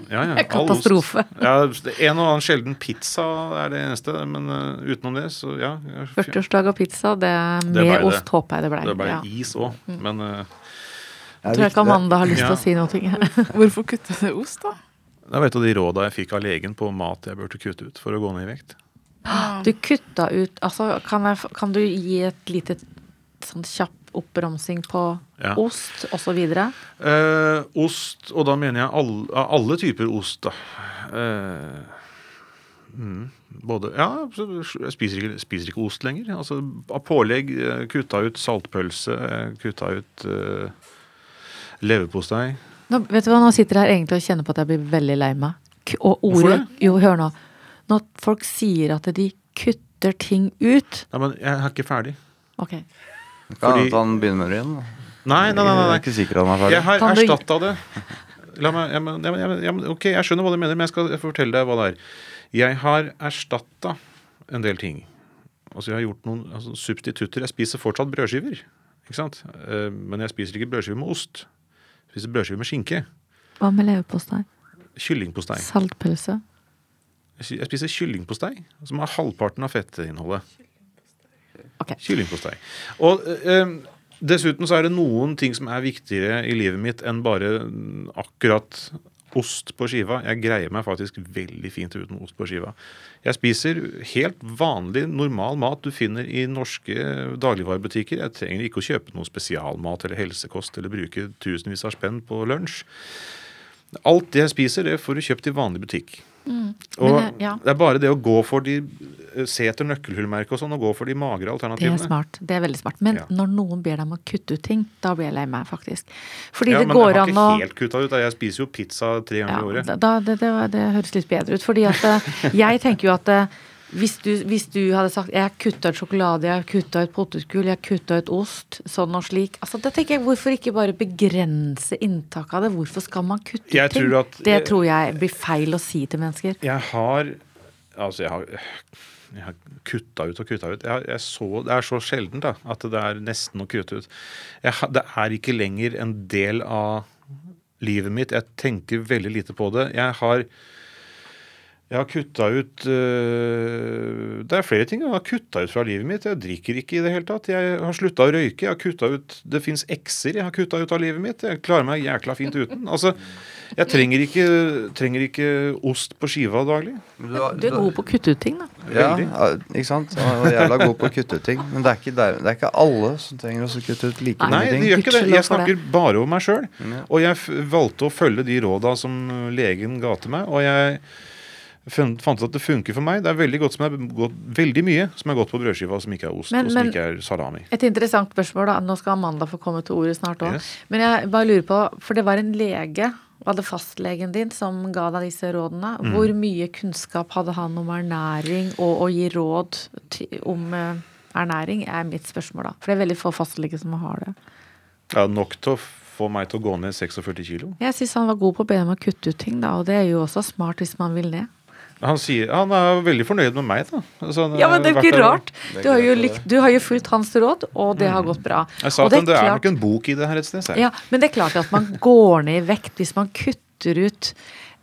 Ja, ja. Katastrofe. Ja, en og annen sjelden pizza er det eneste, men uh, utenom det, så ja. jeg- 40-årsdag av pizza, det er med ble det. ost håper jeg det ble. Det ble ja. is òg, men uh, Jeg tror ikke Amanda har lyst til Ja. å si noe. Hvorfor kutte du ost, da? det var et av de råda jeg fikk av legen på mat jeg burde kutte ut for å gå ned i vekt. Du kutta ut altså, kan, jeg, kan du gi et lite sånn kjapp oppramsing på Ja. ost osv.? Eh, ost, og da mener jeg alle, alle typer ost, da. Eh, mm, både Ja, jeg spiser ikke, spiser ikke ost lenger. Altså, av pålegg eh, kutta ut saltpølse, eh, kutta ut eh, leverpostei. Nå, vet du hva, nå sitter jeg her egentlig og kjenner på at jeg blir veldig lei meg. Og Hvorfor ordet Jo, hør nå. Når folk sier at de kutter ting ut Nei, men jeg er ikke ferdig. Ok. Kan Fordi- hende han begynner med det igjen. Nei, Nei, nei, nei. Jeg er ikke sikker han er ferdig. Jeg har erstatta det. La meg, jeg, jeg, jeg, men, ja, men, ja, men, ok, jeg skjønner hva du mener, men jeg skal fortelle deg hva det er. Jeg har erstatta en del ting. Altså Jeg har gjort noen altså, substitutter. Jeg spiser fortsatt brødskiver. Ikke sant? Eh, Men jeg spiser ikke brødskiver med ost. Jeg spiser brødskiver med skinke. Hva med leverpostei? Kyllingpostei. Saltpølse? Jeg spiser kyllingpostei, som har halvparten av fettinnholdet. Ok. Kyllingpostei. Og eh, dessuten så er det noen ting som er viktigere i livet mitt enn bare akkurat ost på skiva. Jeg greier meg faktisk veldig fint uten ost på skiva. Jeg spiser helt vanlig, normal mat du finner i norske dagligvarebutikker. Jeg trenger ikke å kjøpe noe spesialmat eller helsekost eller bruke tusenvis av spenn på lunsj. Alt det jeg spiser, det får du kjøpt i vanlig butikk. Og Men, eh, ja. Det er bare det å gå for de eh, Se etter nøkkelhullmerket og sånn, og gå for de magre Det er alternativene. smart. Det er veldig smart. Men Ja. når noen ber deg om å kutte ut ting, da blir jeg lei meg, faktisk. Fordi Ja, det men jeg har ikke helt kutta ut. Jeg spiser jo pizza tre ganger i året. da, det, det, det høres litt bedre ut. Fordi at eh, jeg tenker jo at eh, hvis du, hvis du hadde sagt jeg har kutta ut sjokolade, jeg har kutta ut potetgull, jeg har kutta ut ost, sånn og slik altså da tenker jeg, Hvorfor ikke bare begrense inntaket av det? Hvorfor skal man kutte ut Jeg ting? tror at- det tror jeg blir feil å si til mennesker. Jeg har Altså, jeg har, jeg har kutta ut og kutta ut. Jeg, jeg så, det er så sjelden da, at det er nesten å kutte ut. Jeg, det er ikke lenger en del av livet mitt. Jeg tenker veldig lite på det. Jeg har jeg har kutta ut øh, Det er flere ting jeg har kutta ut fra livet mitt. Jeg drikker ikke i det hele tatt. Jeg har slutta å røyke. Jeg har kutta ut Det fins ekser jeg har kutta ut av livet mitt. Jeg klarer meg jækla fint uten. Altså, jeg trenger ikke, trenger ikke ost på skiva daglig. Du, er god på å kutte ut ting, da. Ja, Veldig. ja, ikke sant? Jeg er jævla god på å kutte ut ting. Men det er ikke, der, det er ikke alle som trenger å kutte ut like Nei, mye det ting. gjør ikke det. Jeg snakker bare om meg sjøl. Og jeg valgte å følge de råda som legen ga til meg. Og jeg fant ut at det funker for meg. Det er veldig, godt som er gått, veldig mye som er godt på brødskiva som ikke er ost, Men- og som men- ikke er salami. Et interessant spørsmål, da. Nå skal Amanda få komme til ordet snart òg. Yes. Men jeg bare lurer på, for det var en lege, var det fastlegen din, som ga deg disse rådene? Mm. Hvor mye kunnskap hadde han om ernæring, og å gi råd til, om eh, ernæring, er mitt spørsmål, da. For det er veldig få fastleger som har det. Ja, nok til å få meg til å gå ned 46 kilo. Jeg syns han var god på å be dem å kutte ut ting, da, og det er jo også smart hvis man vil det. Han, sier, han er veldig fornøyd med meg, da. Altså, Ja, men det er ikke rart. Du har jo, likt, du har jo fulgt hans råd, og det har gått bra. Jeg sa at det, det er klart- nok en bok i det her et sted. Ja, men det er klart at man går ned i vekt hvis man kutter ut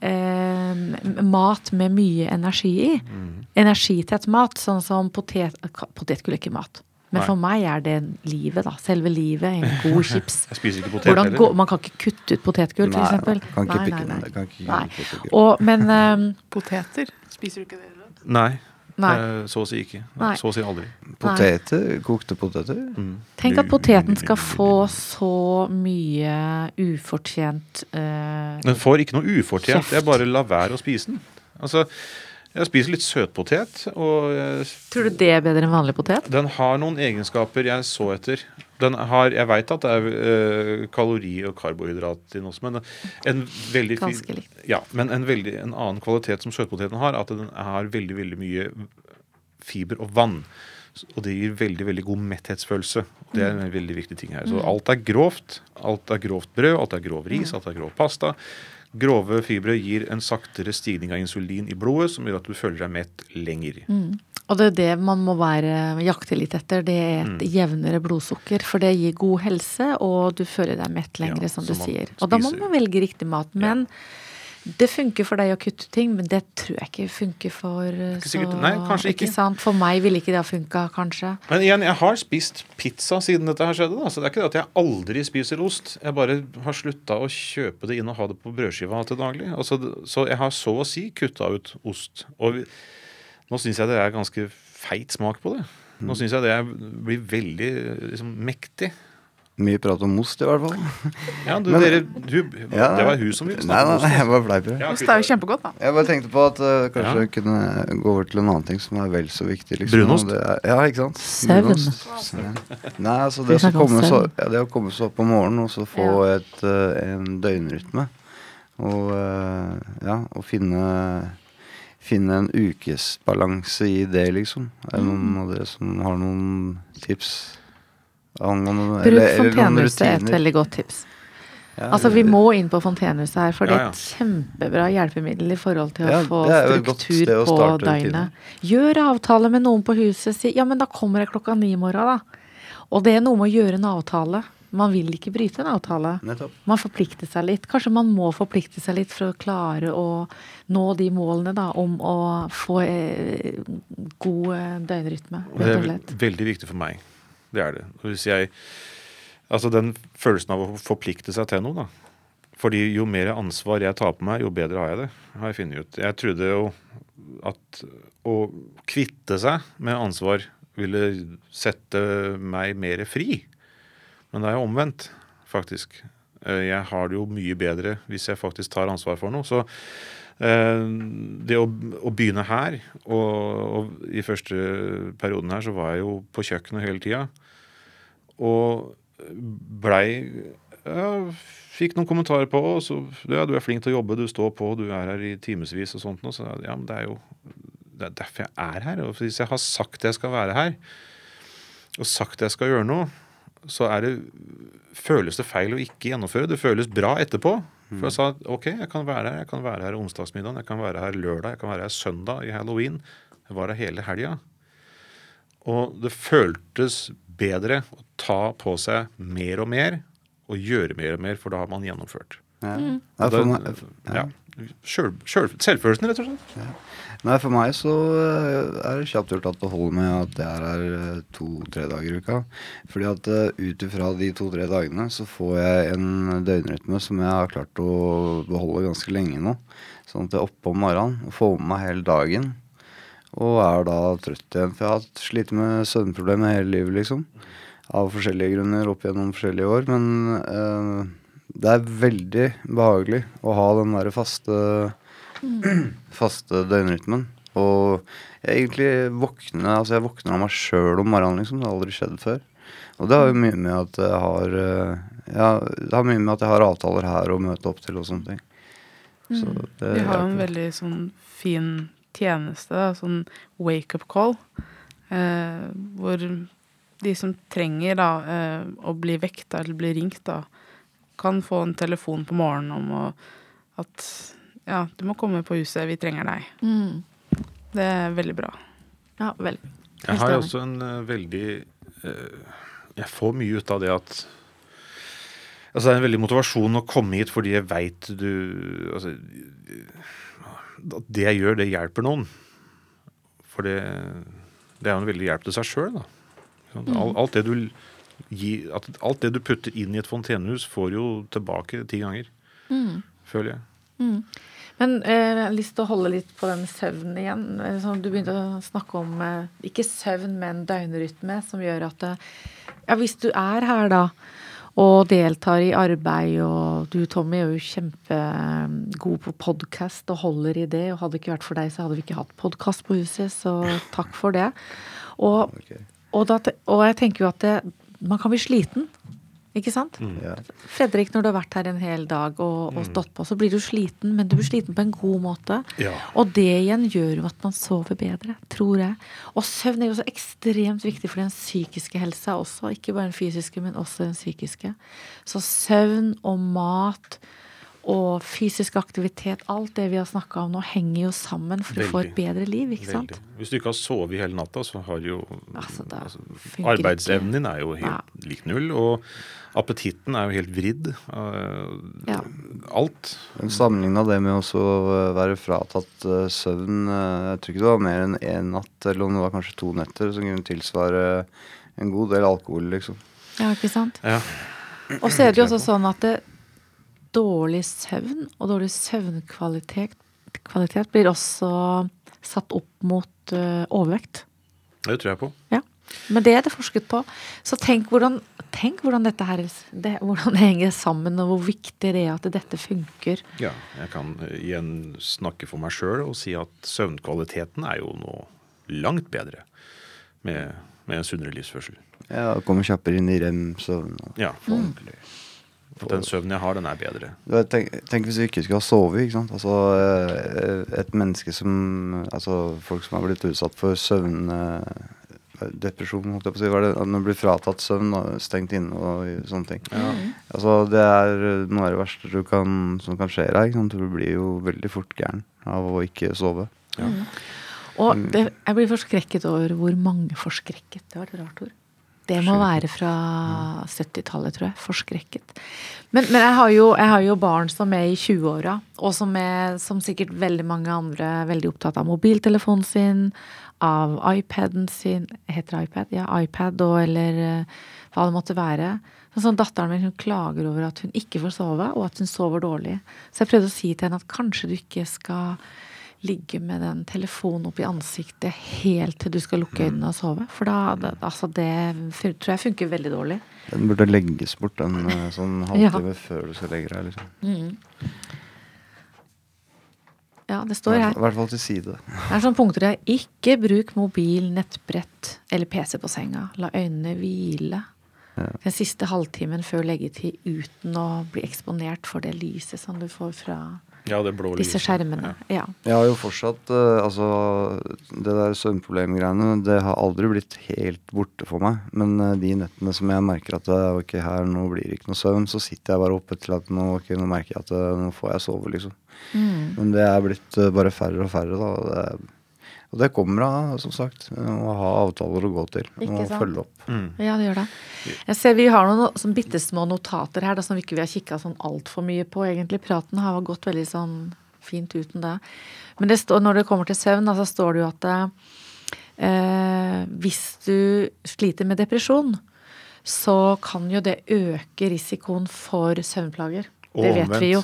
eh, mat med mye energi i. Mm. Energitett mat, sånn som potet... Potetgull er ikke mat. Men Nei. for meg er det livet, da. Selve livet. En god chips. Jeg spiser ikke potet heller. gå, man kan ikke kutte ut potetgull, Nei, f.eks. kan ikke pikke nei, kan ikke Nei. Og, men um, Poteter. Spiser du ikke det? Eller? Nei, Nei. eh, så å si ikke. Nei. Så å si aldri. Poteter, kokte poteter. Mm. tenk at poteten skal få så mye ufortjent uh, Den får ikke noe ufortjent. Kjeft. Jeg bare lar være å spise den. Altså, jeg spiser litt søtpotet, og Tror du det er bedre enn vanlig potet? den har noen egenskaper jeg så etter. Den har, jeg veit at det er eh, kalori og karbohydrat i den også, men en veldig fin- Ganske likt. Ja, men en, veldig, en annen kvalitet som søtpoteten har, at den har veldig, veldig mye fiber og vann. Og det gir veldig veldig god metthetsfølelse. Det er en veldig viktig ting her. Så alt er grovt. Alt er grovt brød, alt er grov ris, alt er grov pasta. Grove fibre gir en saktere stigning av insulin i blodet, som gjør at du føler deg mett lenger. Og det er det man må være, jakte litt etter. Det er et jevnere blodsukker. For det gir god helse, og du føler deg mett lenger, Ja, som du sier. Og da må man velge riktig mat. Men det funker for deg å kutte ting, men det tror jeg ikke funker for eh, ikke sikkert- nei, kanskje ikke. sant? For meg ville ikke det ha funka, kanskje. Men igjen, jeg har spist pizza siden dette her skjedde. Da. Så det er ikke det at jeg aldri spiser ost. Jeg bare har slutta å kjøpe det inn og ha det på brødskiva til daglig. Altså, så jeg har så å si kutta ut ost. Og vi, nå syns jeg det er ganske feit smak på det. Nå syns jeg det blir veldig liksom, mektig. Mye prat om most, i hvert fall. Ja, du, Men- dere, du, Ja, det var hun som ville Nei, snakke nei, most. nei, jeg ost. bare fleiper. Ja, Ost er jo kjempegodt, da. Jeg bare tenkte på at uh, kanskje Ja. jeg kunne gå over til en annen ting som er vel så viktig. Liksom, Brunost? det er- Ja, ikke sant? Søvn. Nei, altså det, komme så, ja, det å komme seg opp om morgenen og så få et, uh, en døgnrytme. Og uh, ja, og finne Finne en ukesbalanse i det, liksom. Er det noen av dere som har noen tips? Angående, Bruk noen Fontenehuset er et veldig godt tips. Ja, Altså, vi må inn på Fontenehuset her, for det er et kjempebra hjelpemiddel i forhold til å få struktur å på døgnet. Gjør avtale med noen på huset. Si ja, men da kommer jeg klokka ni i morgen, da. Og det er noe med å gjøre en avtale. Man vil ikke bryte en avtale. Nettopp. Man forplikter seg litt. Kanskje man må forplikte seg litt for å klare å nå de målene da, om å få eh, god døgnrytme. døgnrytme, Og Det er veldig viktig for meg. Det er det. Hvis jeg, altså den følelsen av å forplikte seg til noe, da. Fordi jo mer ansvar jeg tar på meg, jo bedre har jeg det. Har jeg funnet ut. Jeg trodde jo at å kvitte seg med ansvar ville sette meg mer fri. Men det er jo omvendt, faktisk. Eh, Jeg har det jo mye bedre hvis jeg faktisk tar ansvar for noe. Så det å, å begynne her, og, og i første perioden her så var jeg jo på kjøkkenet hele tida. Og blei ja, Fikk noen kommentarer på og så, ja, du er flink til å jobbe, du står på, du er her i timevis og sånt. Og så, ja, men det er jo det er derfor jeg er her. Og hvis jeg har sagt jeg skal være her, og sagt jeg skal gjøre noe, så er det, føles det feil å ikke gjennomføre. Det føles bra etterpå. For jeg sa ok, jeg kan være her. Jeg kan være her onsdagsmiddagen, jeg kan være her lørdag, jeg kan være her søndag i halloween. Jeg var her hele helga. Og det føltes bedre å ta på seg mer og mer og gjøre mer og mer, for da har man gjennomført. Ja. Mm. Det- ja. Selv, selv, selvfølelsen, rett og slett. Nei, for meg så eh, er det kjapt gjort at det holder med at jeg er her eh, to-tre dager i uka. Fordi at eh, ut ifra de to-tre dagene så får jeg en døgnrytme som jeg har klart å beholde ganske lenge nå. Sånn at jeg er oppe om morgenen og får med meg hele dagen. Og er da trøtt igjen. For jeg har slitt med søvnproblemer hele livet, liksom. Av forskjellige grunner opp gjennom forskjellige år. Men eh, det er veldig behagelig å ha den derre faste faste døgnrytmen. Og jeg egentlig våkner altså jeg våkner av meg sjøl om morgenen, liksom. Det har aldri skjedd før. Og det har jo mye med at jeg har eh, ja, Det har mye med at jeg har avtaler her å møte opp til og sånne ting. Så det Vi har jo en veldig sånn fin tjeneste, da, sånn wake-up call, eh, hvor de som trenger da, eh, å bli vekta eller bli ringt, da, kan få en telefon på morgenen om å, at ja, du må komme på huset, vi trenger deg. Mm. Det er veldig bra. Ja, vel. Jeg har jo også en uh, veldig uh, Jeg får mye ut av det at Altså Det er en veldig motivasjon å komme hit fordi jeg veit du altså, At det jeg gjør, det hjelper noen. For det, det er jo en veldig hjelp til seg sjøl, da. Alt, alt, det du alt det du putter inn i et fontenehus, får jo tilbake ti ganger. Føler jeg. Men eh, jeg har lyst til å holde litt på den søvnen igjen. Eh, Som du begynte å snakke om eh, ikke søvn, men døgnrytme, som gjør at Ja, hvis du er her da, og deltar i arbeid, og du Tommy er jo kjempegod på podkast og holder i det, og hadde det ikke vært for deg, så hadde vi ikke hatt podkast på huset, så takk for det. Og, okay. og, da, og jeg tenker jo at det, man kan bli sliten, ikke sant? Ja. Fredrik, når du har vært her en hel dag og, og stått på, så blir du sliten, men du blir sliten på en god måte. Ja. Og det igjen gjør jo at man sover bedre, tror jeg. Og søvn er jo så ekstremt viktig for den psykiske helsa også. Ikke bare den fysiske, men også den psykiske. Så søvn og mat og fysisk aktivitet, alt det vi har snakka om nå, henger jo sammen for å få et bedre liv, ikke sant? Hvis du ikke har sovet hele natta, så har jo Altså, altså, Arbeidsevnen din er jo helt Ja. lik null, og appetitten er jo helt vridd. eh, Ja. Alt. Sammenligna det med å være fratatt eh, søvn eh, Jeg tror ikke det var mer enn én natt, eller om det var kanskje to netter, som kunne tilsvare en god del alkohol, liksom. Ja, ikke sant? Ja. Og så er det jo også sånn at det, dårlig søvn og dårlig søvnkvalitet kvalitet blir også satt opp mot uh, overvekt. Det tror jeg på. Ja. Men det er det forsket på. Så tenk hvordan, tenk hvordan dette her det, hvordan det henger sammen, og hvor viktig det er at dette funker. Ja, jeg kan eh, igjen snakke for meg sjøl og si at søvnkvaliteten er jo nå langt bedre med, med en sunnere livsførsel. Ja, Kommer kjappere inn i rem-søvn. og Ja, ordentlig. For den søvnen jeg har, den er bedre. Du vet, tenk, tenk hvis vi ikke skulle ha sovet. ikke sant? Altså, eh, Et menneske som Altså folk som har blitt utsatt for søvndepresjon, holdt jeg på å si. Var det, at man blir fratatt søvn og stengt inne og sånne ting. Altså, Det er noe av det verste du kan, som kan skje deg. ikke sant? Du blir jo veldig fort gæren av å ikke sove. Og det, jeg blir forskrekket over hvor mange forskrekket. Det var et rart ord. Det må være fra 70-tallet, tror jeg. Forskrekket. Men, men jeg, har jo, jeg har jo barn som er i 20-åra, og som er, som sikkert veldig mange andre, veldig opptatt av mobiltelefonen sin, av iPaden sin Heter det iPad? Ja, iPad og eller eh, hva det måtte være. Sånn sånn Datteren min hun klager over at hun ikke får sove, og at hun sover dårlig. Så jeg prøvde å si til henne at kanskje du ikke skal ligge med den telefonen opp i ansiktet helt til du skal lukke øynene og sove. For da, altså det tror jeg funker veldig dårlig. Den burde legges bort en sånn sånn Ja. halvtime før du skal legge deg. liksom. Ja, det står her. i hvert fall til side. Det er sånne punkter der. Ikke bruk mobil, nettbrett eller PC på senga. La øynene hvile den siste halvtimen før leggetid uten å bli eksponert for det lyset som du får fra Ja, det blå disse skjermene. Ja. Jeg har jo fortsatt eh, Altså, det der søvnproblemgreiene, det har aldri blitt helt borte for meg. Men eh, de nettene som jeg merker at eh, ok, her nå blir det ikke noe søvn, så sitter jeg bare oppe til at nå, okay, nå merker jeg at nå får jeg sove, liksom. Mm. Men det er blitt bare færre og færre, da. og Det er, og det kommer av, som sagt, å ha avtaler å gå til. Ikke Og sant? følge opp. Mm. Ja, det gjør det. Jeg ser Vi har noen sånn bitte små notater her da, som vi ikke vi har kikka sånn altfor mye på. egentlig. Praten har gått veldig sånn fint uten det. Men det står, når det kommer til søvn, da, så står det jo at eh, hvis du sliter med depresjon, så kan jo det øke risikoen for søvnplager. Det vet vi jo.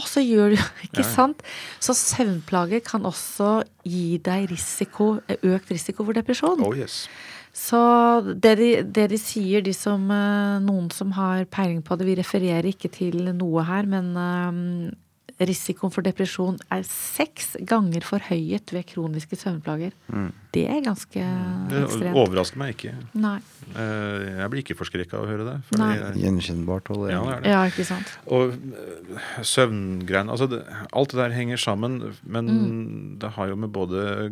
Og så gjør du Ikke Ja, sant? Så søvnplager kan også gi deg risiko, økt risiko for depresjon. Oh yes. Så det de, det de sier, de som, eh, noen som har peiling på det, vi refererer ikke til noe her, men eh, risikoen for depresjon er seks ganger forhøyet ved kroniske søvnplager. Det er ganske ekstremt. Det overrasker meg ikke. Nei. Eh, Jeg blir ikke forskrekka av å høre det. Gjenkjennbart. Det, Ja, det det. Ja, ikke sant. Og øh, søvngreiene altså Alt det der henger sammen, men Mm. det har jo med både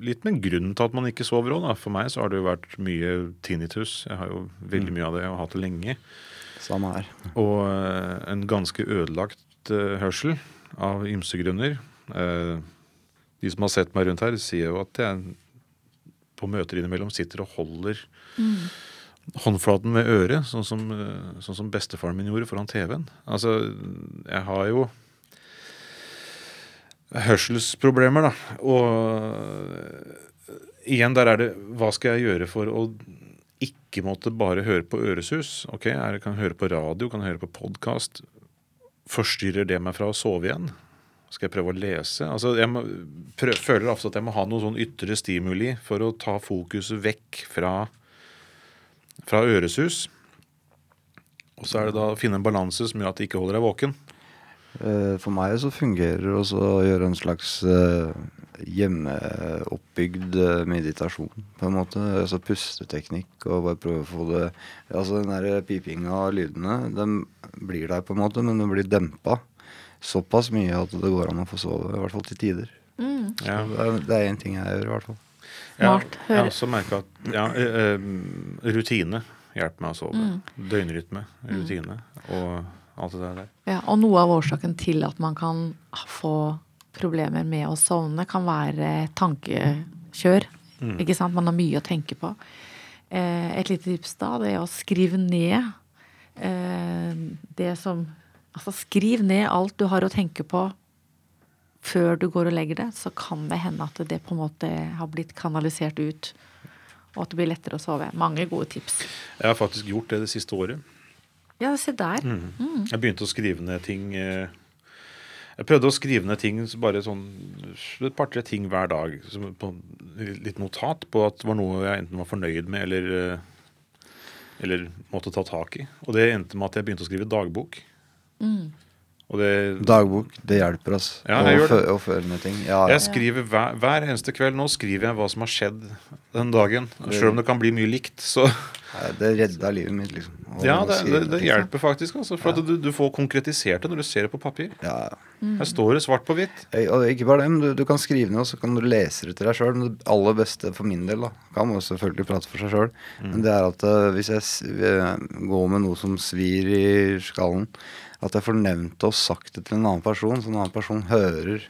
Litt med grunnen til at man ikke sover òg, For meg så har det jo vært mye tinnitus. Jeg har jo veldig mye av det og har hatt det lenge. Samme her. Og øh, en ganske ødelagt hørsel av ymse grunner. Eh, de som har sett meg rundt her, sier jo at jeg på møter innimellom sitter og holder håndflaten ved øret, sånn som, eh, sånn som bestefaren min gjorde foran TV-en. Altså, jeg har jo hørselsproblemer, da. Og eh, igjen, der er det Hva skal jeg gjøre for å ikke måtte bare høre på øresus? Ok, jeg Kan høre på radio? Kan høre på podkast? Forstyrrer det meg fra å sove igjen? Skal jeg prøve å lese? Altså, jeg må, prøv, føler ofte at jeg må ha noe sånn ytre stimuli for å ta fokuset vekk fra, fra øresus. Og så er det da å finne en balanse som gjør at det ikke holder deg våken. Eh, For meg så fungerer det også å gjøre en slags eh, hjemmeoppbygd eh, meditasjon, på en måte. Altså pusteteknikk og bare prøve å få det Altså den der pipinga av lydene, den blir der på en måte, men den blir dempa såpass mye at det går an å få sove, i hvert fall til tider. Ja. Det er- én ting jeg gjør, i hvert fall. Ja, jeg har også jeg at ja, rutine hjelper meg å sove. Mm. Døgnrytme, rutine. Og alt det der. Ja, og noe av årsaken til at man kan få problemer med å sovne, kan være tankekjør. Ikke sant? Man har mye å tenke på. Eh, et lite tips da, det er å skrive ned eh, det som Altså skriv ned alt du har å tenke på før du går og legger det, så kan det hende at det på en måte har blitt kanalisert ut. Og at det blir lettere å sove. Mange gode tips. Jeg har faktisk gjort det det siste året. Ja, se der. Jeg begynte å skrive ned ting eh, Jeg prøvde å skrive ned ting, bare sånn et par-tre ting hver dag. Som på, litt notat på at det var noe jeg enten var fornøyd med eller, eh, eller måtte ta tak i. Og det endte med at jeg begynte å skrive dagbok. Og det, Dagbok, det hjelper oss. Ja, å, å føre ned ting. Ja, jeg skriver hver, hver eneste kveld nå skriver jeg hva som har skjedd den dagen. Selv om det kan bli mye likt, så det redda livet mitt, liksom. Ja, det, det, det hjelper faktisk. Altså, for at du, du får konkretisert det når du ser det på papir. Ja, Her står det svart på hvitt. Og ikke bare det, men du, du kan skrive ned, og så kan du lese det til deg sjøl. Det aller beste for min del, da kan man selvfølgelig prate for seg sjøl, men det er at eh, hvis jeg eh, går med noe som svir i skallen, at jeg får nevnt og sagt det til en annen person, så en annen person hører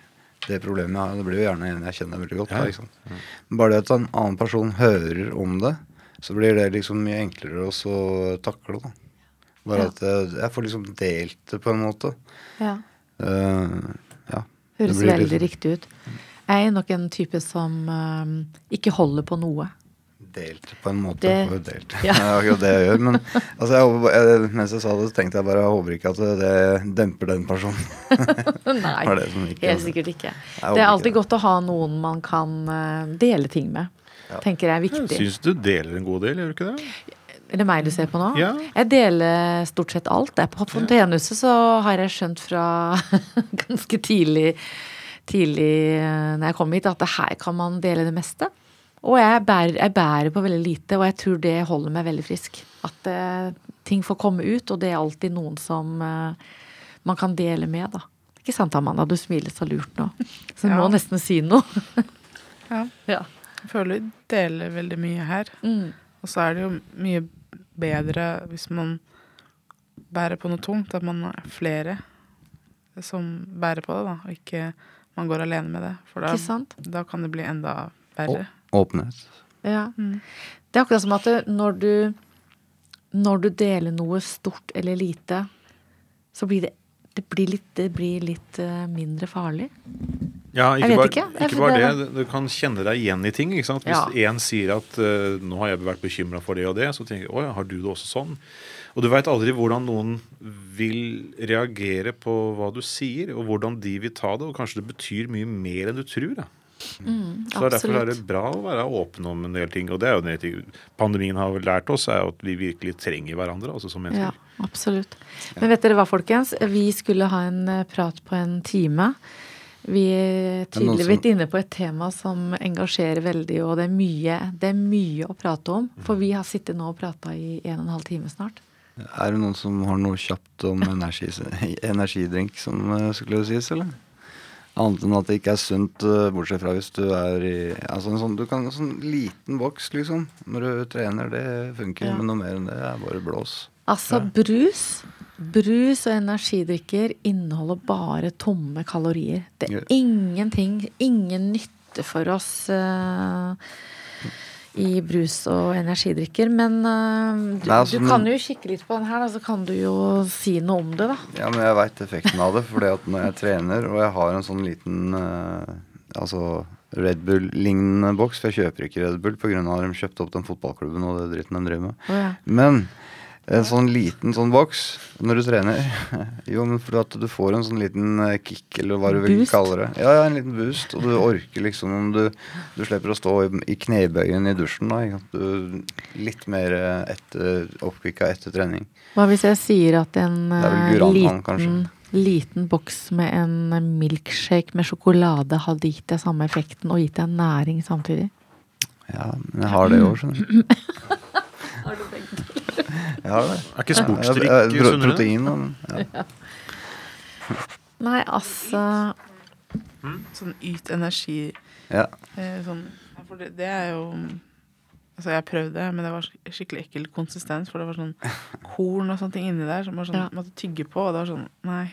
det problemet jeg har. Det blir jo gjerne en jeg kjenner veldig godt. Ja. Da, sant? Men bare det at en annen person hører om det, så blir det liksom mye enklere å takle. da. Bare Ja. at jeg, jeg får liksom delt det på en måte. Ja. Uh, ja. Høres veldig liksom- riktig ut. Jeg er nok en type som uh, ikke holder på noe. Delt på en måte. Det- delt. Ja. Det er akkurat det jeg gjør. Men altså, jeg, håper, jeg, mens jeg sa det, så tenkte jeg bare jeg håper ikke at det demper den personen. Nei, ikke- helt sikkert ikke. Det er alltid ikke. godt å ha noen man kan eh, dele ting med. Tenker jeg er Jeg viktig. syns du deler en god del, gjør du ikke det? Er det meg du ser på nå? Ja. Jeg deler stort sett alt. Jeg På Fontenehuset så har jeg skjønt fra ganske tidlig, tidlig eh, når jeg kom hit, at her kan man dele det meste. Og jeg bærer, jeg bærer på veldig lite, og jeg tror det holder meg veldig frisk. At uh, ting får komme ut, og det er alltid noen som uh, man kan dele med, da. Ikke sant, Amanda? Du smiler så lurt nå. Så du Ja. må nesten si noe. Ja. ja. Føler vi deler veldig mye her. Mm. Og så er det jo mye bedre hvis man bærer på noe tungt, at man er flere som bærer på det, da, og ikke man går alene med det. For da, Ikke sant? da kan det bli enda verre. Åpenhet. Ja. Mm. Det er akkurat som at når du når du deler noe stort eller lite, så blir det det blir litt, det blir litt eh, mindre farlig. Ja, Jeg ikke vet bare, ikke. ikke. Bare det. Du kan kjenne deg igjen i ting. ikke sant? Hvis Ja. sier at uh, 'nå har jeg vært bekymra for det og det', så tenker jeg 'å ja, har du det også sånn'? Og du veit aldri hvordan noen vil reagere på hva du sier, og hvordan de vil ta det. Og kanskje det betyr mye mer enn du tror. da. Mm, Så Derfor er det bra å være åpen om en del ting. Og det er jo det pandemien har lært oss, er at vi virkelig trenger hverandre altså som mennesker. Ja, absolutt. Men vet dere hva, folkens? Vi skulle ha en eh, prat på en time. Vi er Det er noen tydelig som- inne på et tema som engasjerer veldig, og det er mye, det er mye å prate om. For vi har sittet nå og prata i en og en halv time snart. Er det noen som har noe kjapt om energi, energidrink som eh, skulle sies, eller? Annet enn at det ikke er sunt, eh, bortsett fra hvis du er i Altså en sånn, du kan, en sånn liten boks, liksom, når du trener. Det funker. Ja. Men noe mer enn det er bare blås. Altså, brus Brus og energidrikker inneholder bare tomme kalorier. Det er ingenting, ingen nytte for oss uh, i brus og energidrikker. Men uh, du, Nei, altså, du kan jo kikke litt på den her, da, så kan du jo si noe om det, da. Ja, men jeg veit effekten av det. fordi at når jeg trener, og jeg har en sånn liten uh, altså Red Bull-lignende boks, for jeg kjøper ikke Red Bull pga. at de kjøpte opp den fotballklubben og det dritten de driver med. Oh, ja. Men en sånn liten sånn boks når du trener Jo, men fordi at du får en sånn liten eh, kick, eller hva du vil Boost? kalle det. Ja, ja, en liten boost. Og du orker liksom om du Du slipper å stå i, i knebøyen i dusjen, da. Du litt mer eh, etter, oppkvikka etter trening. Hva hvis jeg sier at en eh, liten, liten boks med en milkshake med sjokolade hadde gitt deg samme effekten og gitt deg næring samtidig? Ja, men jeg har det i år, skjønner du. Jeg har det. Er ikke Ja, sportsdrikk ja, pro- sunnere? Protein, og men Ja. Nei, altså Sånn yt energi Ja. eh, sånn, For det, det er jo Altså, jeg prøvde, men det var skikkelig ekkel konsistens, for det var sånn korn og sånne ting inni der som var sånn, Ja. måtte tygge på, og det var sånn Nei.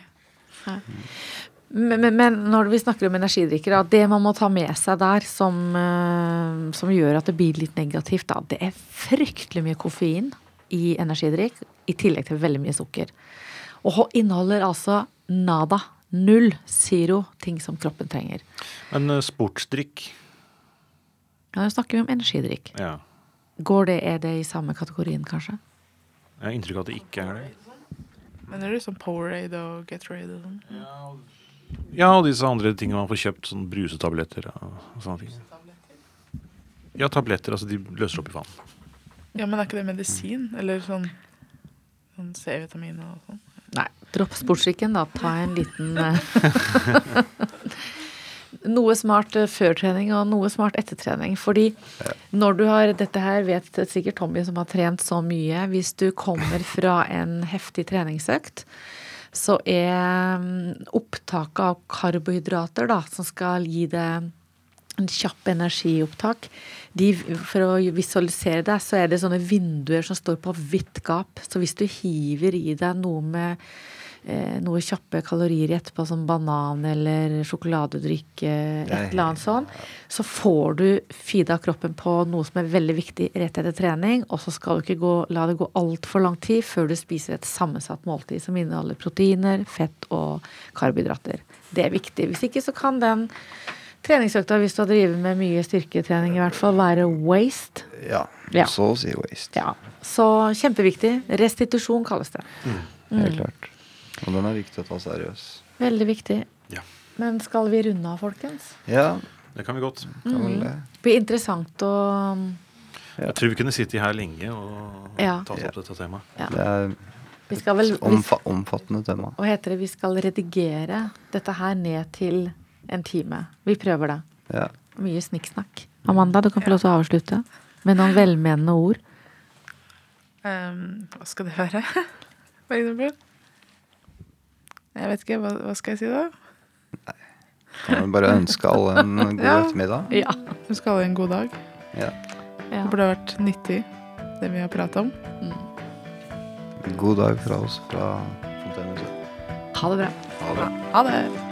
Men, men, men når vi snakker om energidrikkere, at det man må ta med seg der som, eh, som gjør at det blir litt negativt, da, det er fryktelig mye koffein i energidrikk, i tillegg til veldig mye sukker. Og inneholder altså nada. Null. Zero ting som kroppen trenger. Men eh, sportsdrikk Ja, Nå snakker vi om energidrikk. ja. Går det, Er det i samme kategorien, kanskje? Jeg har inntrykk av at det ikke er det. Men er det sånn Powerade og Gatorade og sånn? Ja, og disse andre tingene man får kjøpt, sånn brusetabletter og sånne ting. Ja, tabletter. Altså de løser opp i vann. Ja, men er ikke det medisin? Eller sånn, sånn C-vitamin og sånn? Nei. Dropp sportsdrikken, da. Ta en liten eh, Noe smart førtrening og noe smart ettertrening. Fordi når du har Dette her vet sikkert Tommy som har trent så mye. Hvis du kommer fra en heftig treningsøkt, så er mm, opptaket av karbohydrater, da, som skal gi deg en kjapp energiopptak. De, for å visualisere det, så er det sånne vinduer som står på vidt gap. Så hvis du hiver i deg noe med eh, noe kjappe kalorier i etterpå, som banan eller sjokoladedrikk, eh, et eller annet sånn, så får du feeda kroppen på noe som er veldig viktig rett etter trening, og så skal du ikke gå, la det gå altfor lang tid før du spiser et sammensatt måltid som inneholder proteiner, fett og karbohydrater. Det er viktig. Hvis ikke så kan den treningsøkta, hvis du har drevet med mye styrketrening i hvert fall, være waste. Ja. Ja. Så å si waste. Ja. Så kjempeviktig. Restitusjon kalles det. Helt klart. Og den er viktig å ta seriøs. Veldig viktig. Ja. Men skal vi runde av, folkens? Ja, Det kan vi godt. kan vel det. Det blir interessant å Jeg tror vi kunne sittet her lenge og Ja. tatt opp dette temaet. ja. Det er et vel omfa omfattende tema. Hva heter det? Vi skal redigere dette her ned til en time. Vi prøver det. Ja. Mye snikksnakk. Amanda, du kan få lov til å avslutte med noen velmenende ord. Um, hva skal det være, for eksempel? Jeg vet ikke. Hva, hva skal jeg si da? Kan vi bare ønske alle en god Ja. ettermiddag? Ja. Ønske alle en god dag. Ja. ja. Det burde vært nyttig, det vi har pratet om. God dag fra oss fra Fontenehuset. Ha det bra. Ha det. Ha det!